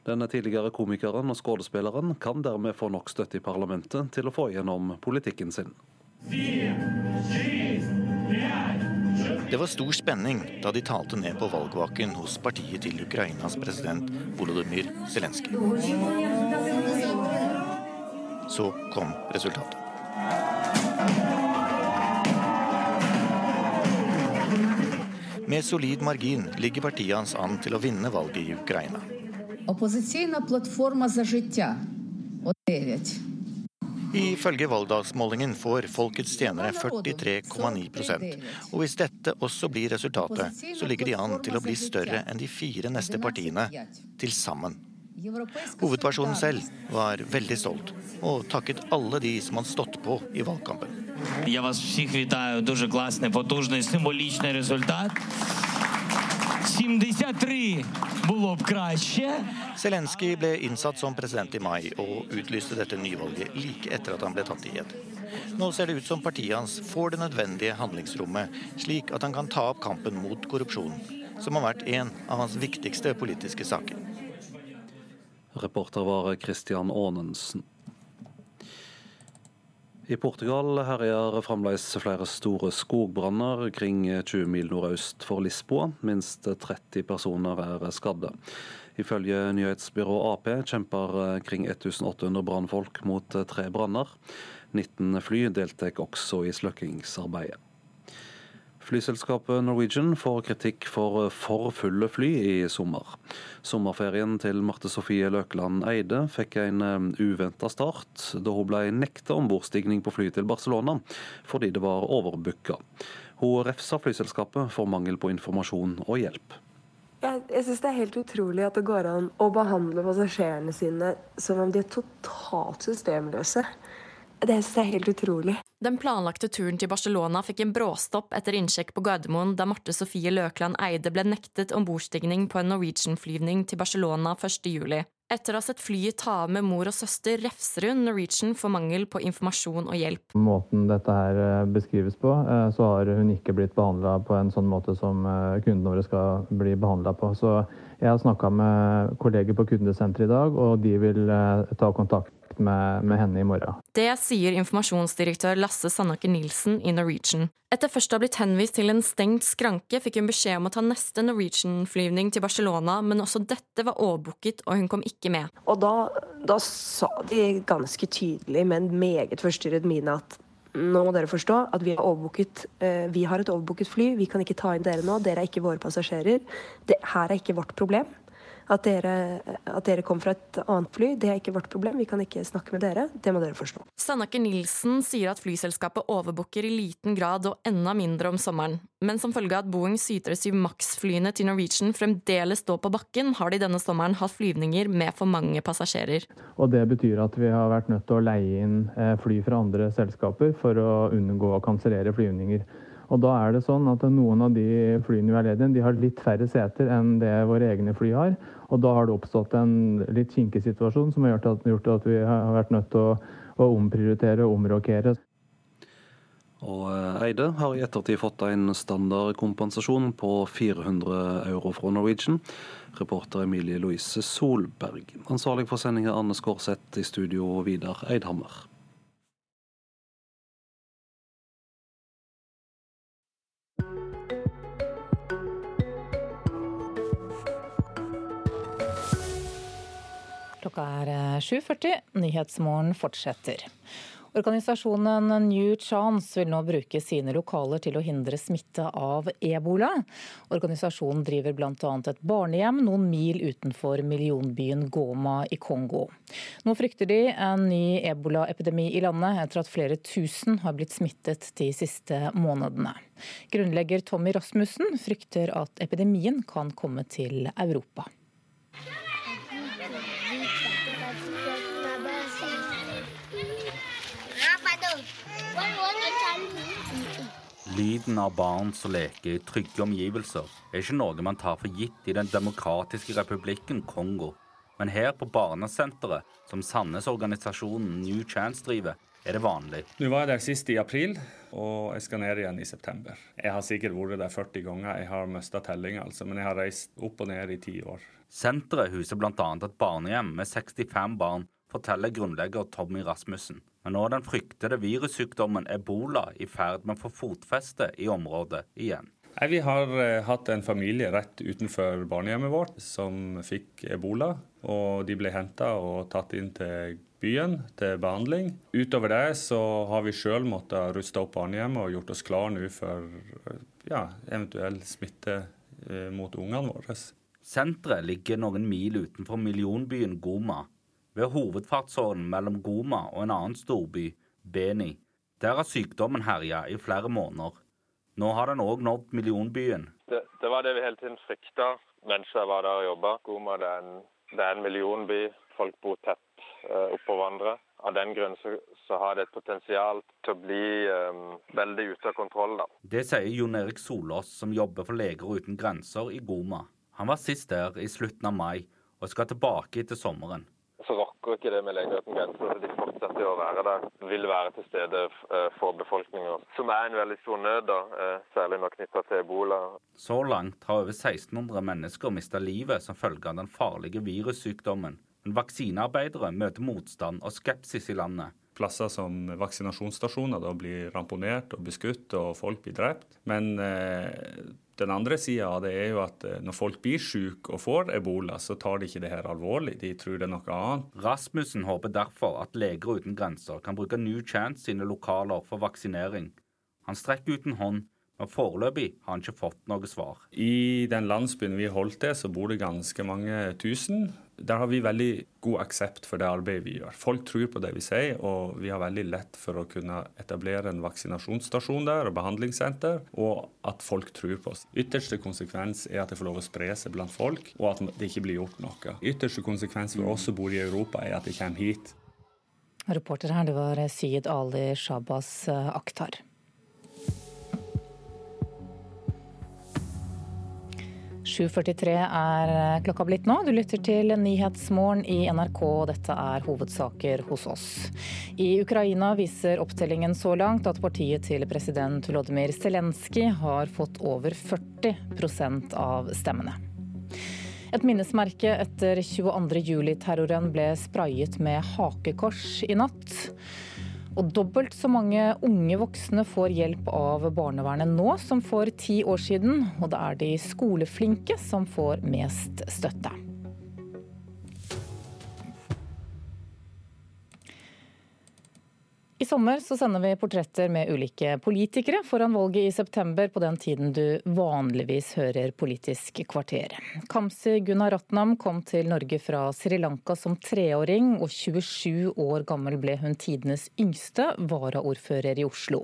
Den tidligere komikeren og skuespilleren kan dermed få nok støtte i parlamentet til å få gjennom politikken sin. Det var stor spenning da de talte ned på valgvaken hos partiet til Ukrainas president Volodymyr Zelenskyj. Så kom resultatet. Med solid margin ligger partiet hans an til å vinne valget i Ukraina. Ifølge valgdagsmålingen får folkets tjenere 43,9% Og hvis dette også blir resultatet, så ligger de an til å bli større enn de fire neste partiene til sammen. Hovedpersonen selv var veldig stolt og takket alle de som hadde stått på i valgkampen. Я вас всіх вітаю. Дуже класний, потужний, символічний результат. Zelenskyj ble innsatt som president i mai, og utlyste dette nyvalget like etter at han ble tatt i ed. Nå ser det ut som partiet hans får det nødvendige handlingsrommet, slik at han kan ta opp kampen mot korrupsjon, som har vært en av hans viktigste politiske saker. Reporter var Christian Aanensen. I Portugal herjer fremdeles flere store skogbranner kring 20 mil nordøst for Lisboa. Minst 30 personer er skadde. Ifølge nyhetsbyrået Ap kjemper kring 1800 brannfolk mot tre branner. 19 fly deltok også i slukkingsarbeidet. Flyselskapet Norwegian får kritikk for for fulle fly i sommer. Sommerferien til Marte Sofie Løkland Eide fikk en um, uventa start, da hun ble nekta ombordstigning på fly til Barcelona fordi det var overbooka. Hun refsa flyselskapet for mangel på informasjon og hjelp. Jeg, jeg syns det er helt utrolig at det går an å behandle passasjerene sine som om de er totalt systemløse. Det synes jeg er helt utrolig. Den planlagte turen til Barcelona fikk en bråstopp etter innsjekk på Gardermoen da Marte Sofie Løkland Eide ble nektet ombordstigning på en Norwegian-flyvning til Barcelona 1.7. Etter å ha sett flyet ta av med mor og søster, refser hun Norwegian for mangel på informasjon og hjelp. Måten dette her eh, beskrives på, eh, så har hun ikke blitt behandla på en sånn måte som eh, kundene våre skal bli behandla på. Så jeg har snakka med kolleger på kundesenteret i dag, og de vil ta kontakt med, med, henne i morgen. Det sier informasjonsdirektør Lasse Sandaker Nilsen i Norwegian. Etter først å ha blitt henvist til en stengt skranke, fikk hun beskjed om å ta neste Norwegian-flyvning til Barcelona, men også dette var overbooket, og hun kom ikke med. Og da, da sa de ganske tydelig, med en meget forstyrret mine, at nå må dere forstå at vi har, eh, vi har et overbooket fly, vi kan ikke ta inn dere nå, dere er ikke våre passasjerer. Det her er ikke vårt problem. At dere, at dere kom fra et annet fly, det er ikke vårt problem. Vi kan ikke snakke med dere. Det må dere forstå. Sandaker Nilsen sier at flyselskapet overbooker i liten grad og enda mindre om sommeren. Men som følge av at Boeing 737 Max-flyene til Norwegian fremdeles står på bakken, har de denne sommeren hatt flyvninger med for mange passasjerer. Og Det betyr at vi har vært nødt til å leie inn eh, fly fra andre selskaper for å unngå å kansellere flyvninger. Og da er det sånn at noen av de flyene vi har ledige, de har litt færre seter enn det våre egne fly har. Og da har det oppstått en litt kinkig situasjon som har gjort at, gjort at vi har vært nødt til å, å omprioritere og omrokere. Og eh, Eide har i ettertid fått en standardkompensasjon på 400 euro fra Norwegian. Reporter Emilie Louise Solberg. Ansvarlig for sendinga Anne Skårseth, i studio Vidar Eidhammer. Klokka er 7.40. Eh, Nyhetsmorgen fortsetter. Organisasjonen New Chance vil nå bruke sine lokaler til å hindre smitte av ebola. Organisasjonen driver bl.a. et barnehjem noen mil utenfor millionbyen Goma i Kongo. Nå frykter de en ny ebolaepidemi i landet etter at flere tusen har blitt smittet de siste månedene. Grunnlegger Tommy Rasmussen frykter at epidemien kan komme til Europa. Lyden av barn som leker i trygge omgivelser, er ikke noe man tar for gitt i Den demokratiske republikken Kongo. Men her på barnesenteret, som Sandnes-organisasjonen New Chance driver, er det vanlig. Nå var jeg der sist i april, og jeg skal ned igjen i september. Jeg har sikkert vært der 40 ganger, jeg har mista tellinga, altså, men jeg har reist opp og ned i ti år. Senteret huser bl.a. et barnehjem med 65 barn, forteller grunnlegger Tommy Rasmussen. Men nå er den fryktede virussykdommen ebola i ferd med å få fotfeste i området igjen. Nei, vi har uh, hatt en familie rett utenfor barnehjemmet vårt som fikk ebola. og De ble henta og tatt inn til byen til behandling. Utover det så har vi sjøl måttet ruste opp barnehjemmet og gjort oss klar nå for ja, eventuell smitte uh, mot ungene våre. Senteret ligger noen mil utenfor millionbyen Goma ved hovedfartsåren mellom Goma og en annen storby, Beni. Der har sykdommen herja i flere måneder. Nå har den òg nådd millionbyen. Det, det, var det vi hele tiden frykta mens jeg var der og jobba. Goma det er, en, det er en millionby. Folk bor tett uh, oppå hverandre. av den grunn så, så, har det et potensial til å bli um, veldig ute av kontroll. da. Det sier Jon Erik Solås, som jobber for Leger uten grenser i Goma. Han var sist der i slutten av mai, og skal tilbake etter sommeren. Rokker ikke det med Leger uten grenser. De fortsetter å være der. Vil være til stede eh, for befolkninga, som er en veldig stor nød, da, eh, særlig nå knytta til ebola. Så langt har over 1600 mennesker mista livet som følge av den farlige virussykdommen. Men vaksinearbeidere møter motstand og skepsis i landet. Plasser som vaksinasjonsstasjoner da blir ramponert og beskutt og folk blir drept. Men eh, den andre sida av det er jo at eh, når folk blir syke og får ebola, så tar de ikke det her alvorlig. De tror det er noe annet. Rasmussen håper derfor at Leger uten grenser kan bruke New Chance sine lokaler for vaksinering. Han strekker ut en hånd men foreløpig har han ikke fått noe svar. I den landsbyen vi holdt til, så bor det ganske mange tusen. Der har vi veldig god aksept for det arbeidet vi gjør. Folk tror på det vi sier, og vi har veldig lett for å kunne etablere en vaksinasjonsstasjon der og behandlingssenter, og at folk tror på oss. Ytterste konsekvens er at det får lov å spre seg blant folk, og at det ikke blir gjort noe. Ytterste konsekvens for oss som bor i Europa, er at det kommer hit. Reporter her, det var Syed Ali Shabas eh, Akhtar. 7.43 er eh, klokka blitt nå. Du lytter til Nyhetsmorgen i NRK. Dette er hovedsaker hos oss. I Ukraina viser opptellingen så langt at partiet til president Volodymyr Zelenskyj har fått over 40% av stemmene. Et minnesmerke etter 22.07-terroren ble sprayet med hakekors i natt. Og dobbelt så mange unge voksne får hjelp av barnevernet nå som for ti år siden. Og det er de skoleflinke som får mest støtte. I sommer så sender vi portretter med ulike politikere foran valget i september, på den tiden du vanligvis hører Politisk kvarter. Kamzy Gunaratnam kom til Norge fra Sri Lanka som treåring, og 27 år gammel ble hun tidenes yngste varaordfører i Oslo.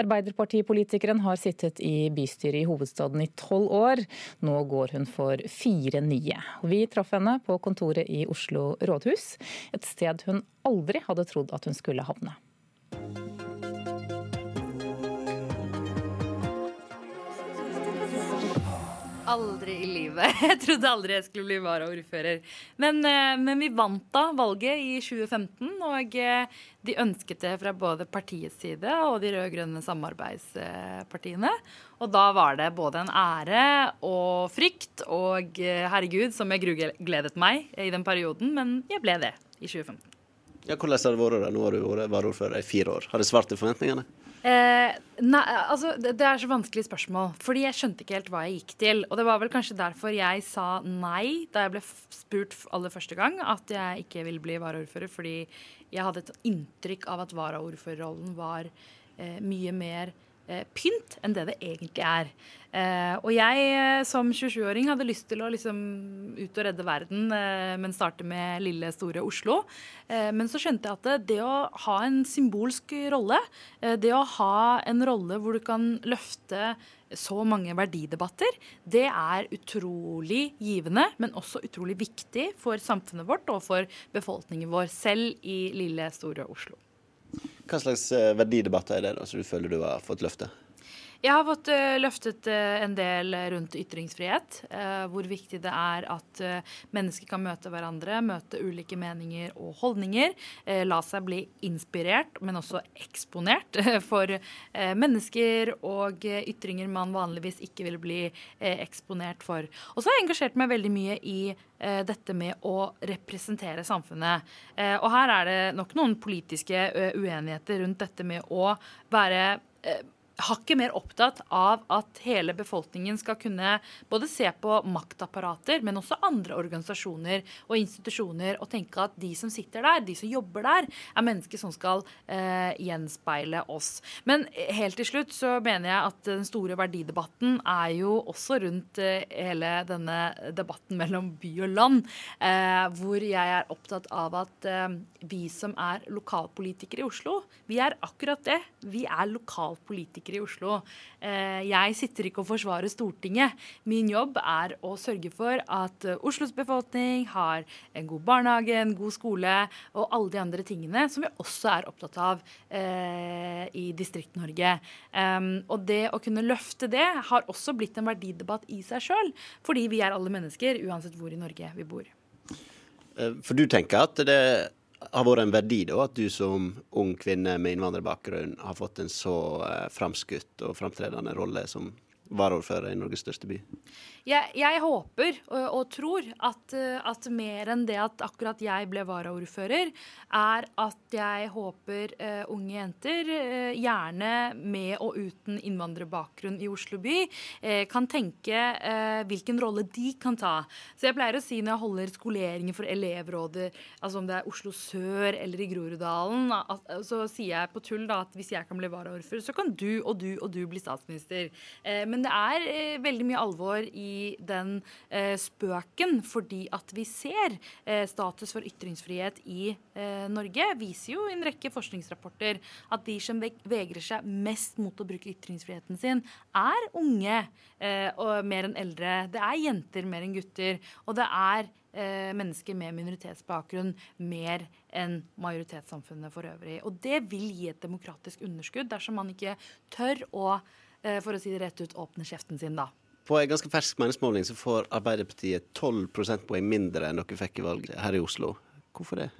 Arbeiderpartipolitikeren har sittet i bystyret i hovedstaden i tolv år. Nå går hun for fire nye. Vi traff henne på kontoret i Oslo rådhus, et sted hun aldri hadde trodd at hun skulle havne. Aldri i livet. Jeg trodde aldri jeg skulle bli varaordfører. Men, eh, men, vi vant da valget i 2015, og eh, de ønsket det fra både partiets side og de rød-grønne samarbeidspartiene. Og da var det både en ære og frykt og eh, herregud, som jeg grugledet meg i den perioden, men jeg ble det i 2015. Ja, hvordan har det vært? Nå har du vært varaordfører i fire år. Har det svart til forventningene? Eh, nei, altså det, det, er så vanskelig spørsmål. Fordi jeg skjønte ikke helt hva jeg gikk til. Og det var vel kanskje derfor jeg sa nei da jeg ble spurt aller første gang at jeg ikke ville bli varaordfører. Fordi jeg hadde et inntrykk av at varaordførerrollen var eh, mye mer pynt enn det det egentlig er. Eh, og jeg eh, som 27-åring hadde lyst til å liksom ut og redde verden, eh, men starte med lille, store Oslo. Eh, men så skjønte jeg at det, å ha en symbolsk rolle, eh, det å ha en rolle hvor du kan løfte så mange verdidebatter, det er utrolig givende, men også utrolig viktig for samfunnet vårt og for befolkningen vår, selv i lille, store Oslo. Hva slags eh, verdidebatter er det da, som du føler du har fått løfte? Jeg har fått uh, løftet uh, en del rundt ytringsfrihet. Uh, hvor viktig det er at mennesker kan møte hverandre, møte ulike meninger og holdninger. la seg bli inspirert, men også eksponert for mennesker og ytringer man vanligvis ikke vil bli eksponert for. Og så har jeg engasjert meg veldig mye i dette med å representere samfunnet. og her er det nok noen politiske uenigheter rundt dette med å være hakket mer opptatt av at hele befolkningen skal kunne både se på maktapparater, men også andre organisasjoner og institusjoner, og tenke at de som sitter der, de som jobber der, er mennesker som skal eh, gjenspeile oss. Men helt til slutt så mener jeg at den store verdidebatten er jo også rundt eh, hele denne debatten mellom by og land, eh, hvor jeg er opptatt av at eh, vi som er lokalpolitikere i Oslo, vi er akkurat det. Vi er lokalpolitikere politiker i Oslo. Eh, jeg sitter ikke og forsvarer Stortinget. Min jobb er å sørge for at eh, Oslos befolkning har en god barnehage, en god skole og alle de andre tingene som vi også er opptatt av eh, i Distrikt-Norge. Og det å kunne løfte det har også blitt en verdidebatt i seg sjøl, fordi vi er alle mennesker uansett hvor i Norge vi bor. For du tenker at det har vært en verdi da, at du som ung kvinne med innvandrerbakgrunn har fått en så eh, framskutt og framtredende rolle som varaordfører i Norges største by? Jeg, jeg håper og, og tror at, at, mer enn det at akkurat jeg ble varaordfører, er at jeg håper uh, unge jenter, uh, gjerne med og uten innvandrerbakgrunn i Oslo by, uh, kan tenke hvilken rolle de kan ta. Så jeg pleier å si når jeg holder skoleringer for elevrådet, altså om det er Oslo sør eller i Groruddalen, så sier jeg på tull da at hvis jeg kan bli varaordfører, så kan du og du og du bli statsminister. men det er veldig mye alvor i den eh, spøken, fordi at vi ser eh, status for ytringsfrihet i eh, Norge. Viser jo i en rekke forskningsrapporter at de som vegrer seg mest mot å bruke ytringsfriheten sin, er unge eh, og mer enn eldre. Det er jenter mer enn gutter. Og det er eh, mennesker med minoritetsbakgrunn mer enn majoritetssamfunnet for øvrig. Og det vil gi et demokratisk underskudd dersom man ikke tør å eh, for å si det rett ut, åpne kjeften sin, da. På en ganske fersk meningsmåling så får Arbeiderpartiet 12 prosentpoeng mindre enn dere fikk i valget her i Oslo. Hvorfor det?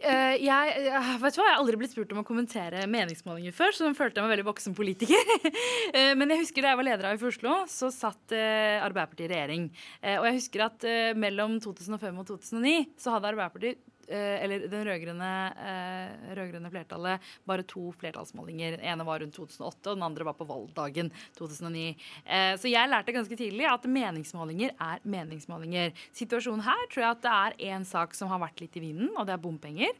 Uh, jeg, uh, vet du hva, jeg har aldri blitt spurt om å kommentere meningsmålinger før, så den følte jeg meg veldig voksen politiker. uh, men jeg husker da jeg var leder av i Oslo, så satt Arbeiderpartiet i regjering. og jeg husker at mellom 2005 og 2009 så hadde Arbeiderpartiet eller den eh, rød-grønne flertallet bare to flertallsmålinger. Den ene var rundt 2008, og den andre var på valgdagen 2009. Eh, så jeg lærte ganske tidlig at meningsmålinger er meningsmålinger. Situasjonen her tror jeg at det er én sak som har vært litt i vinden, og det er bompenger.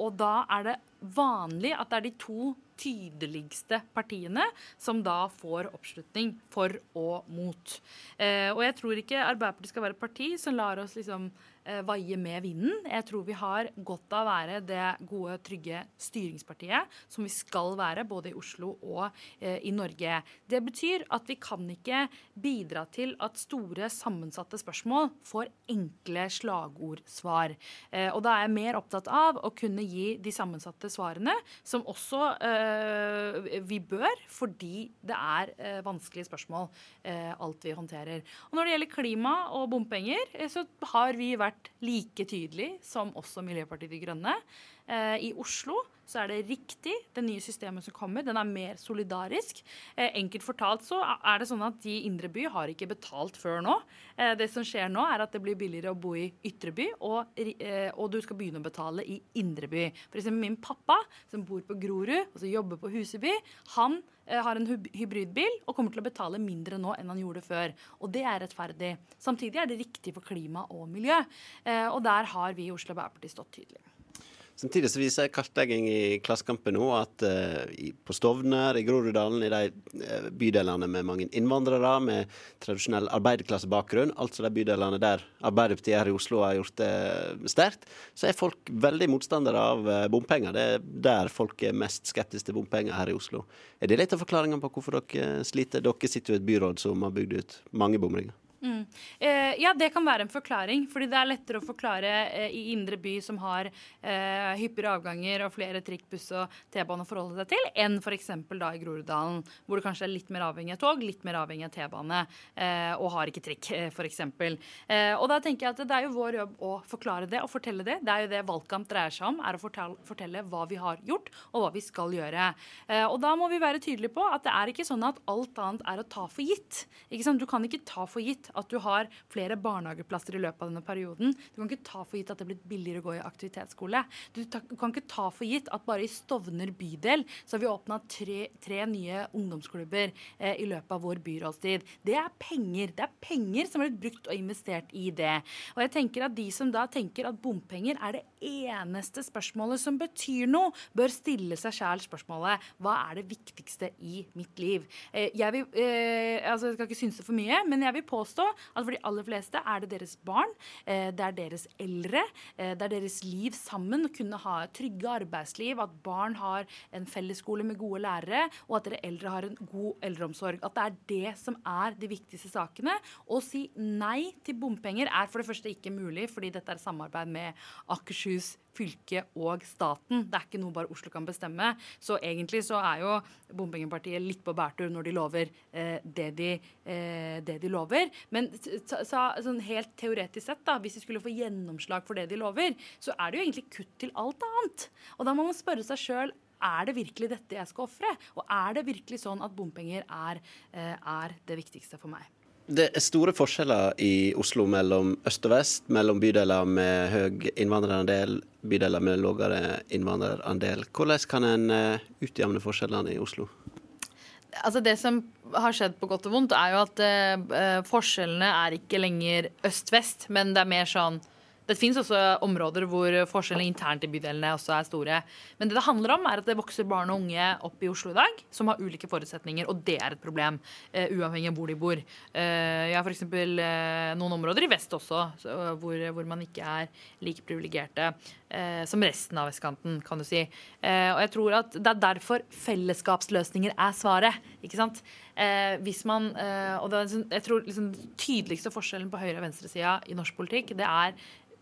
Og da er det vanlig at det er de to tydeligste partiene som da får oppslutning for og mot. og jeg tror ikke Arbeiderpartiet skal være et parti som lar oss liksom eh, vaie med vinden. Jeg tror vi har godt av å være det gode, trygge styringspartiet som vi skal være, både i Oslo og eh, i Norge. Det betyr at vi kan ikke bidra til at store, sammensatte spørsmål får enkle slagordsvar. Eh, og da er jeg mer opptatt av å kunne gi de sammensatte svarene, som også eh, vi bør, fordi det er eh, vanskelige spørsmål eh, alt vi håndterer. Og når det gjelder klima og bompenger, så har vi vært vært like tydelig som også Miljøpartiet De Grønne. Eh, I Oslo så er det riktig, det nye systemet som kommer. Den er mer solidarisk. Eh, enkelt fortalt så er det sånn at de i indre by har ikke betalt før nå. Eh, det som skjer nå, er at det blir billigere å bo i ytre by, og, og du skal begynne å betale i indre by. F.eks. min pappa, som bor på Grorud og som jobber på Huseby, han har en hybridbil og kommer til å betale mindre nå enn han gjorde før. Og det er rettferdig. Samtidig er det riktig for klima og miljø. Og der har vi i Oslo Arbeiderparti stått tydelig. Samtidig så viser kartlegging i Klassekampen nå at uh, på Stovner, i Groruddalen, i de uh, bydelene med mange innvandrere med tradisjonell arbeiderklassebakgrunn, altså de bydelene der Arbeiderpartiet her i Oslo har gjort det sterkt, så er folk veldig motstandere av uh, bompenger. Det er der folk er mest skeptiske til bompenger her i Oslo. Er det litt av forklaringen på hvorfor dere sliter? Dere sitter jo i et byråd som har bygd ut mange bomringer. Mm. Eh, ja, det kan være en forklaring. fordi det er lettere å forklare eh, i indre by, som har eh, hyppigere avganger og flere trikk, buss og T-bane å forholde seg til, enn f.eks. da i Groruddalen, hvor du kanskje er litt mer avhengig av tog, litt mer avhengig av T-bane, eh, og har ikke trikk, eh, f.eks. Eh, og da tenker jeg at det er jo vår jobb å forklare det og fortelle det. Det er jo det valgkamp dreier seg om, er å fortelle, fortelle hva vi har gjort, og hva vi skal gjøre. Eh, og da må vi være tydelige på at det er ikke sånn at alt annet er å ta for gitt. Du kan ikke ta for gitt at du har flere barnehageplasser i løpet av denne perioden. Du kan ikke ta for gitt at det er blitt billigere å gå i aktivitetsskole. Du, kan ikke ta for gitt at bare i Stovner bydel så har vi åpna tre, tre, nye ungdomsklubber eh, i løpet av vår byrådstid. Det er penger. Det er penger som har blitt brukt og investert i det. Og jeg tenker at de som da tenker at bompenger er det eneste spørsmålet som betyr noe, bør stille seg sjæl spørsmålet hva er det viktigste i mitt liv? Eh, jeg, vil, eh, altså jeg skal ikke synse for mye, men jeg vil påstå at for de aller fleste er det deres barn, eh, det er deres eldre, det er deres liv sammen, å kunne ha et trygge arbeidsliv, at barn har en fellesskole med gode lærere, og at dere eldre har en god eldreomsorg. At det er det som er de viktigste sakene. Å si nei til bompenger er for det første ikke mulig, fordi dette er samarbeid med Akershus fylke og staten. Det er ikke noe bare Oslo kan bestemme. Så egentlig så er jo bompengepartiet litt på bærtur når de lover eh, det, de, eh, det, de, lover. Men så, sånn helt teoretisk sett, da, hvis de skulle få gjennomslag for det de lover, så er det jo egentlig kutt til alt annet. Og da må man spørre seg sjøl er det virkelig dette jeg skal ofre? Og er det virkelig sånn at bompenger er, eh, er det viktigste for meg? Det er store forskjeller i Oslo mellom øst og vest, mellom bydeler med høy innvandrerandel, bydeler med lavere innvandrerandel. Hvordan kan en eh, utjevne forskjellene i Oslo? Altså Det som har skjedd på godt og vondt, er jo at uh, forskjellene er ikke lenger øst-vest, men det er mer sånn det finnes også områder hvor forskjellene internt i bydelene også er store. Men det det handler om, er at det vokser barn og unge opp i Oslo i dag som har ulike forutsetninger, og det er et problem, uh, uavhengig av hvor de bor. Uh, jeg har f.eks. Uh, noen områder i vest også så, hvor, hvor, man ikke er like privilegerte som resten av vestkanten, kan du si. og jeg tror at det er derfor fellesskapsløsninger er svaret. ikke sant? hvis man, og det er, sånn, jeg tror liksom, tydeligste forskjellen på høyre- og venstresida i norsk politikk, det er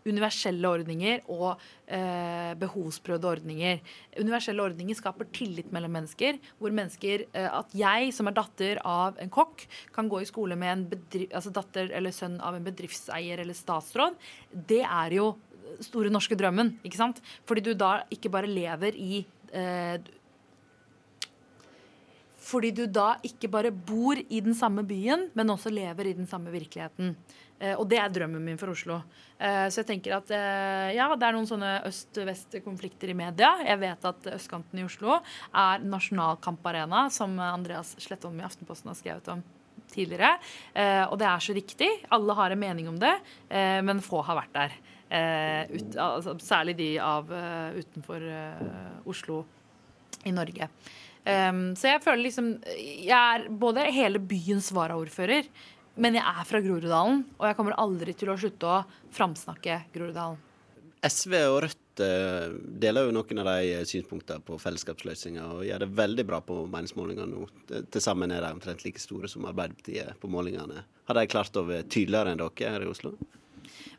universelle ordninger og eh, behovsprøvde ordninger. Universelle ordninger skaper tillit mellom mennesker. hvor mennesker, eh, At jeg som er datter av en kokk, kan gå i skole med en bedrift, altså datter eller sønn av en bedriftseier eller statsråd, det er jo store norske drømmen. ikke sant? Fordi du da ikke bare lever i eh, fordi du da ikke bare bor i den samme byen, men også lever i den samme virkeligheten. Eh, og det er drømmen min for Oslo. Eh, så jeg tenker at eh, ja, det er noen sånne øst-vest-konflikter i media. Jeg vet at østkanten i Oslo er nasjonal kamparena, som Andreas Slettholm i Aftenposten har skrevet om tidligere. Og det er så riktig. Alle har en mening om det, men få har vært der. Ut, altså, særlig de av utenfor Oslo i Norge. Um, så jeg føler liksom Jeg er både hele byens varaordfører, men jeg er fra Groruddalen, og jeg kommer aldri til å slutte å framsnakke Groruddalen. SV og Rødt eh, deler jo noen av de synspunktene på fellesskapsløsninger og gjør det veldig bra på meningsmålinger nå. Til sammen er de omtrent like store som Arbeiderpartiet på målingene. Har de klart å være tydeligere enn dere her i Oslo?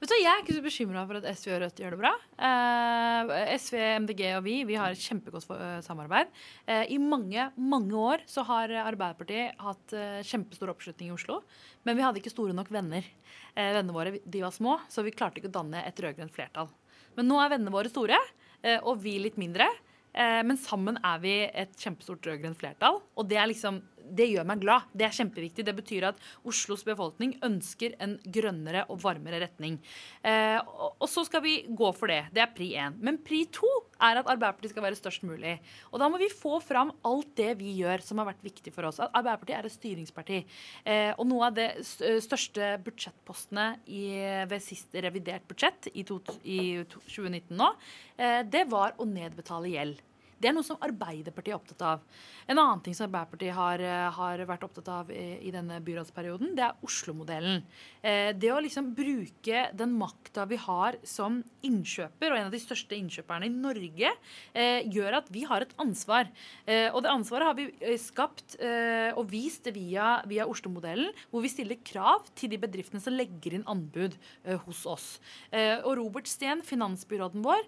Vet du, Jeg er ikke så bekymra for at SV og Rødt gjør det bra. Eh, SV, MDG og vi vi har et kjempegodt for, uh, samarbeid. Eh, I mange mange år så har Arbeiderpartiet hatt uh, kjempestor oppslutning i Oslo. Men vi hadde ikke store nok venner. Eh, vennene våre de var små, så vi klarte ikke å danne et rød-grønt flertall. Men nå er vennene våre store, og vi litt mindre. Men sammen er vi et kjempestort rød-grønt flertall. Og det er liksom det gjør meg glad. Det er kjempeviktig. Det betyr at Oslos befolkning ønsker en grønnere og varmere retning. Eh, og, og, så skal vi gå for det. Det er pri én. Men pri to er at Arbeiderpartiet skal være størst mulig. Og da må vi få fram alt det vi gjør som har vært viktig for oss. At Arbeiderpartiet er et styringsparti. Eh, og noe av det største budsjettpostene i, ved siste revidert budsjett i, to, i 2019 nå, eh, det var å nedbetale gjeld. Det er noe som Arbeiderpartiet er opptatt av. En annen ting som Arbeiderpartiet har, eh, har vært opptatt av i, i denne byrådsperioden, det er Oslo-modellen. Eh, det å liksom bruke den makta vi har som innkjøper, og en av de største innkjøperne i Norge, eh, gjør at vi har et ansvar. Eh, og det ansvaret har vi eh, skapt eh, og vist via, via Oslo-modellen, hvor vi stiller krav til de bedriftene som legger inn anbud hos oss. og Robert Steen, finansbyråden vår,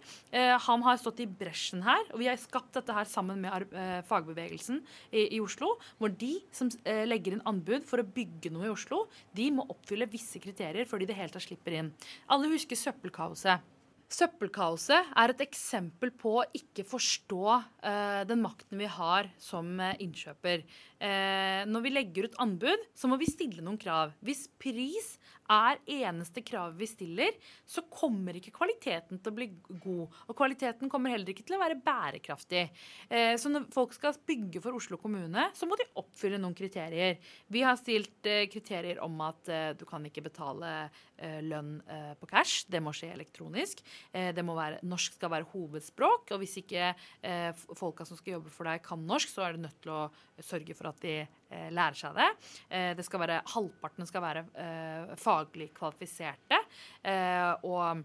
han har stått i bresjen her, og vi har skapt hatt dette her sammen med eh, fagbevegelsen i, i, Oslo, hvor de som eh, legger inn anbud for å bygge noe i Oslo, de må oppfylle visse kriterier før de det hele tatt slipper inn. Alle husker søppelkaoset. Søppelkaoset er et eksempel på å ikke forstå uh, den makten vi har som uh, innkjøper. Uh, når vi legger ut anbud, så må vi stille noen krav. Hvis pris er eneste kravet vi stiller, så kommer ikke kvaliteten til å bli god. Og kvaliteten kommer heller ikke til å være bærekraftig. Eh, så når folk skal bygge for Oslo kommune, så må de oppfylle noen kriterier. Vi har stilt eh, kriterier om at eh, du kan ikke betale lønn på cash. Det må skje elektronisk. Være, norsk skal være hovedspråk. Og hvis ikke folka som skal jobbe for deg, kan norsk, så er du nødt til å sørge for at de lærer seg det. Det skal være, Halvparten skal være faglig kvalifiserte. og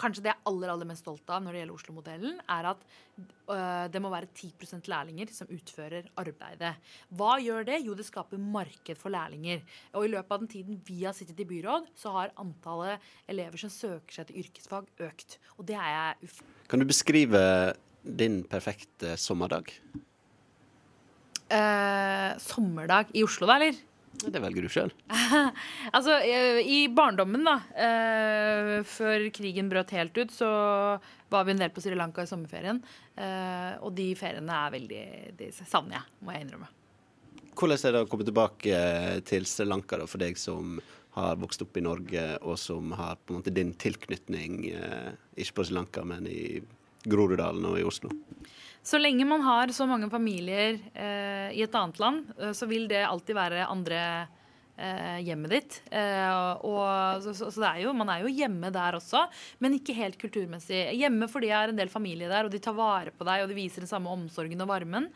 kanskje det jeg er aller, aller mest stolt av når det gjelder Oslo-modellen, er at det må være 10% lærlinger som utfører arbeidet. Hva gjør det? Jo, det skaper marked for lærlinger. Og i løpet av den tiden vi har sittet i byråd, så har antallet elever som søker seg til yrkesfag, økt. Og det er jeg uff... Kan du beskrive din perfekte sommerdag? Eh, sommerdag i Oslo, da, eller? Det velger du sjøl. altså, i barndommen, da, eh, før krigen brøt helt ut, så var vi en del på Sri Lanka i sommerferien. Eh, og de feriene er veldig De savner jeg, må jeg innrømme. Hvordan er det å komme tilbake til Sri Lanka da, for deg som har vokst opp i Norge, og som har på en måte din tilknytning, eh, ikke på Sri Lanka, men i Groruddalen og i Oslo? Så lenge man har så mange familier eh, i et annet land, eh, så vil det alltid være andre eh, hjemmet ditt. Eh, og, så, så, er jo, man er jo hjemme der også, men ikke helt kulturmessig. Hjemme fordi jeg har en del familie der, og de tar vare på deg, og de viser den samme omsorgen og varmen.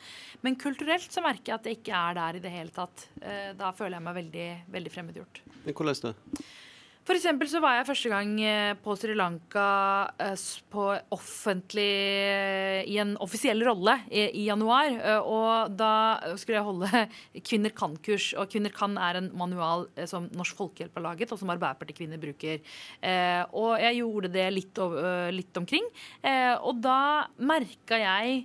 Men kulturelt så merker jeg at jeg ikke er der i det hele tatt. Eh, da føler jeg meg veldig, veldig fremmedgjort. Men hvordan da? For eksempel så var jeg første gang eh, på Sri Lanka eh, på offentlig eh, I en offisiell rolle i, i januar. Og da skulle jeg holde Kvinner kan-kurs. Og Kvinner kan er en manual som Norsk Folkehjelp har laget, og som Arbeiderparti-kvinner bruker. Og jeg gjorde det litt, litt omkring. Og da merka jeg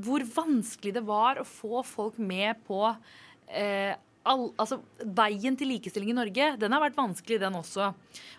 hvor vanskelig det var å få folk med på all, altså, veien til likestilling i Norge, den har vært vanskelig, den også.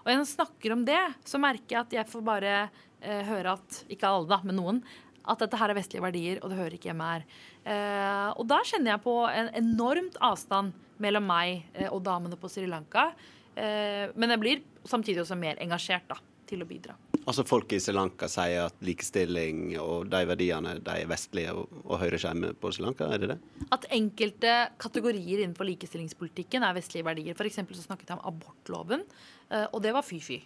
Og når jeg snakker om det, så merker jeg at jeg får bare eh, høre at Ikke alle, da, men noen. At dette her er vestlige verdier, og det hører ikke hjemme her. Eh, og da kjenner jeg på en enormt avstand mellom meg eh, og damene på Sri Lanka. Eh, men jeg blir samtidig også mer engasjert da, til å bidra. Altså Folk i Sri Lanka sier at likestilling og de verdiene de er vestlige og, og hører på Sri Lanka, er det det? At enkelte kategorier innenfor likestillingspolitikken er vestlige verdier. F.eks. så snakket jeg om abortloven, eh, og det var fy-fy.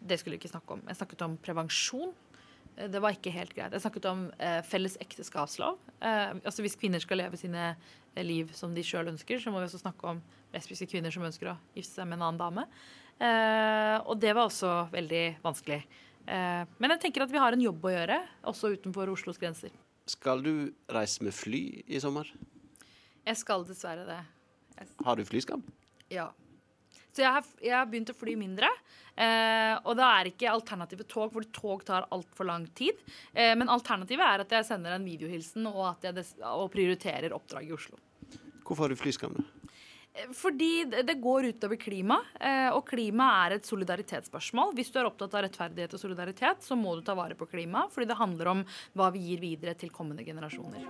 Det skulle vi ikke snakke om. Jeg snakket om prevensjon. Eh, det var ikke helt greit. Jeg snakket om eh, felles ekteskapslov. Eh, altså Hvis kvinner skal leve sine eh, liv som de sjøl ønsker, så må vi også snakke om lesbiske kvinner som ønsker å gifte seg med en annen dame. Eh, og det var også veldig vanskelig. Eh, men jeg tenker at vi har en jobb å gjøre, også utenfor Oslos grenser. Skal du reise med fly i sommer? Jeg skal dessverre det. Jeg... Har du flyskam? Ja. Så jeg har, jeg har, begynt å fly mindre. Eh, og da er ikke alternativet tog, for tog tar altfor lang tid. Eh, men alternativet er at jeg sender en videohilsen og at jeg des, og prioriterer oppdrag i Oslo. Hvorfor har du flyskam? da? Fordi det går utover klima, eh, og klima er et solidaritetsspørsmål. Hvis du er opptatt av rettferdighet og solidaritet, så må du ta vare på klima, fordi det handler om hva vi gir videre til kommende generasjoner.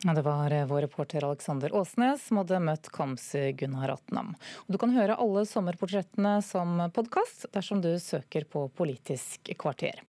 Det var eh, vår reporter Alexander Åsnes som hadde møtt Kamzy Gunnar Atnam. Du kan høre alle sommerportrettene som podkast dersom du søker på Politisk kvarter.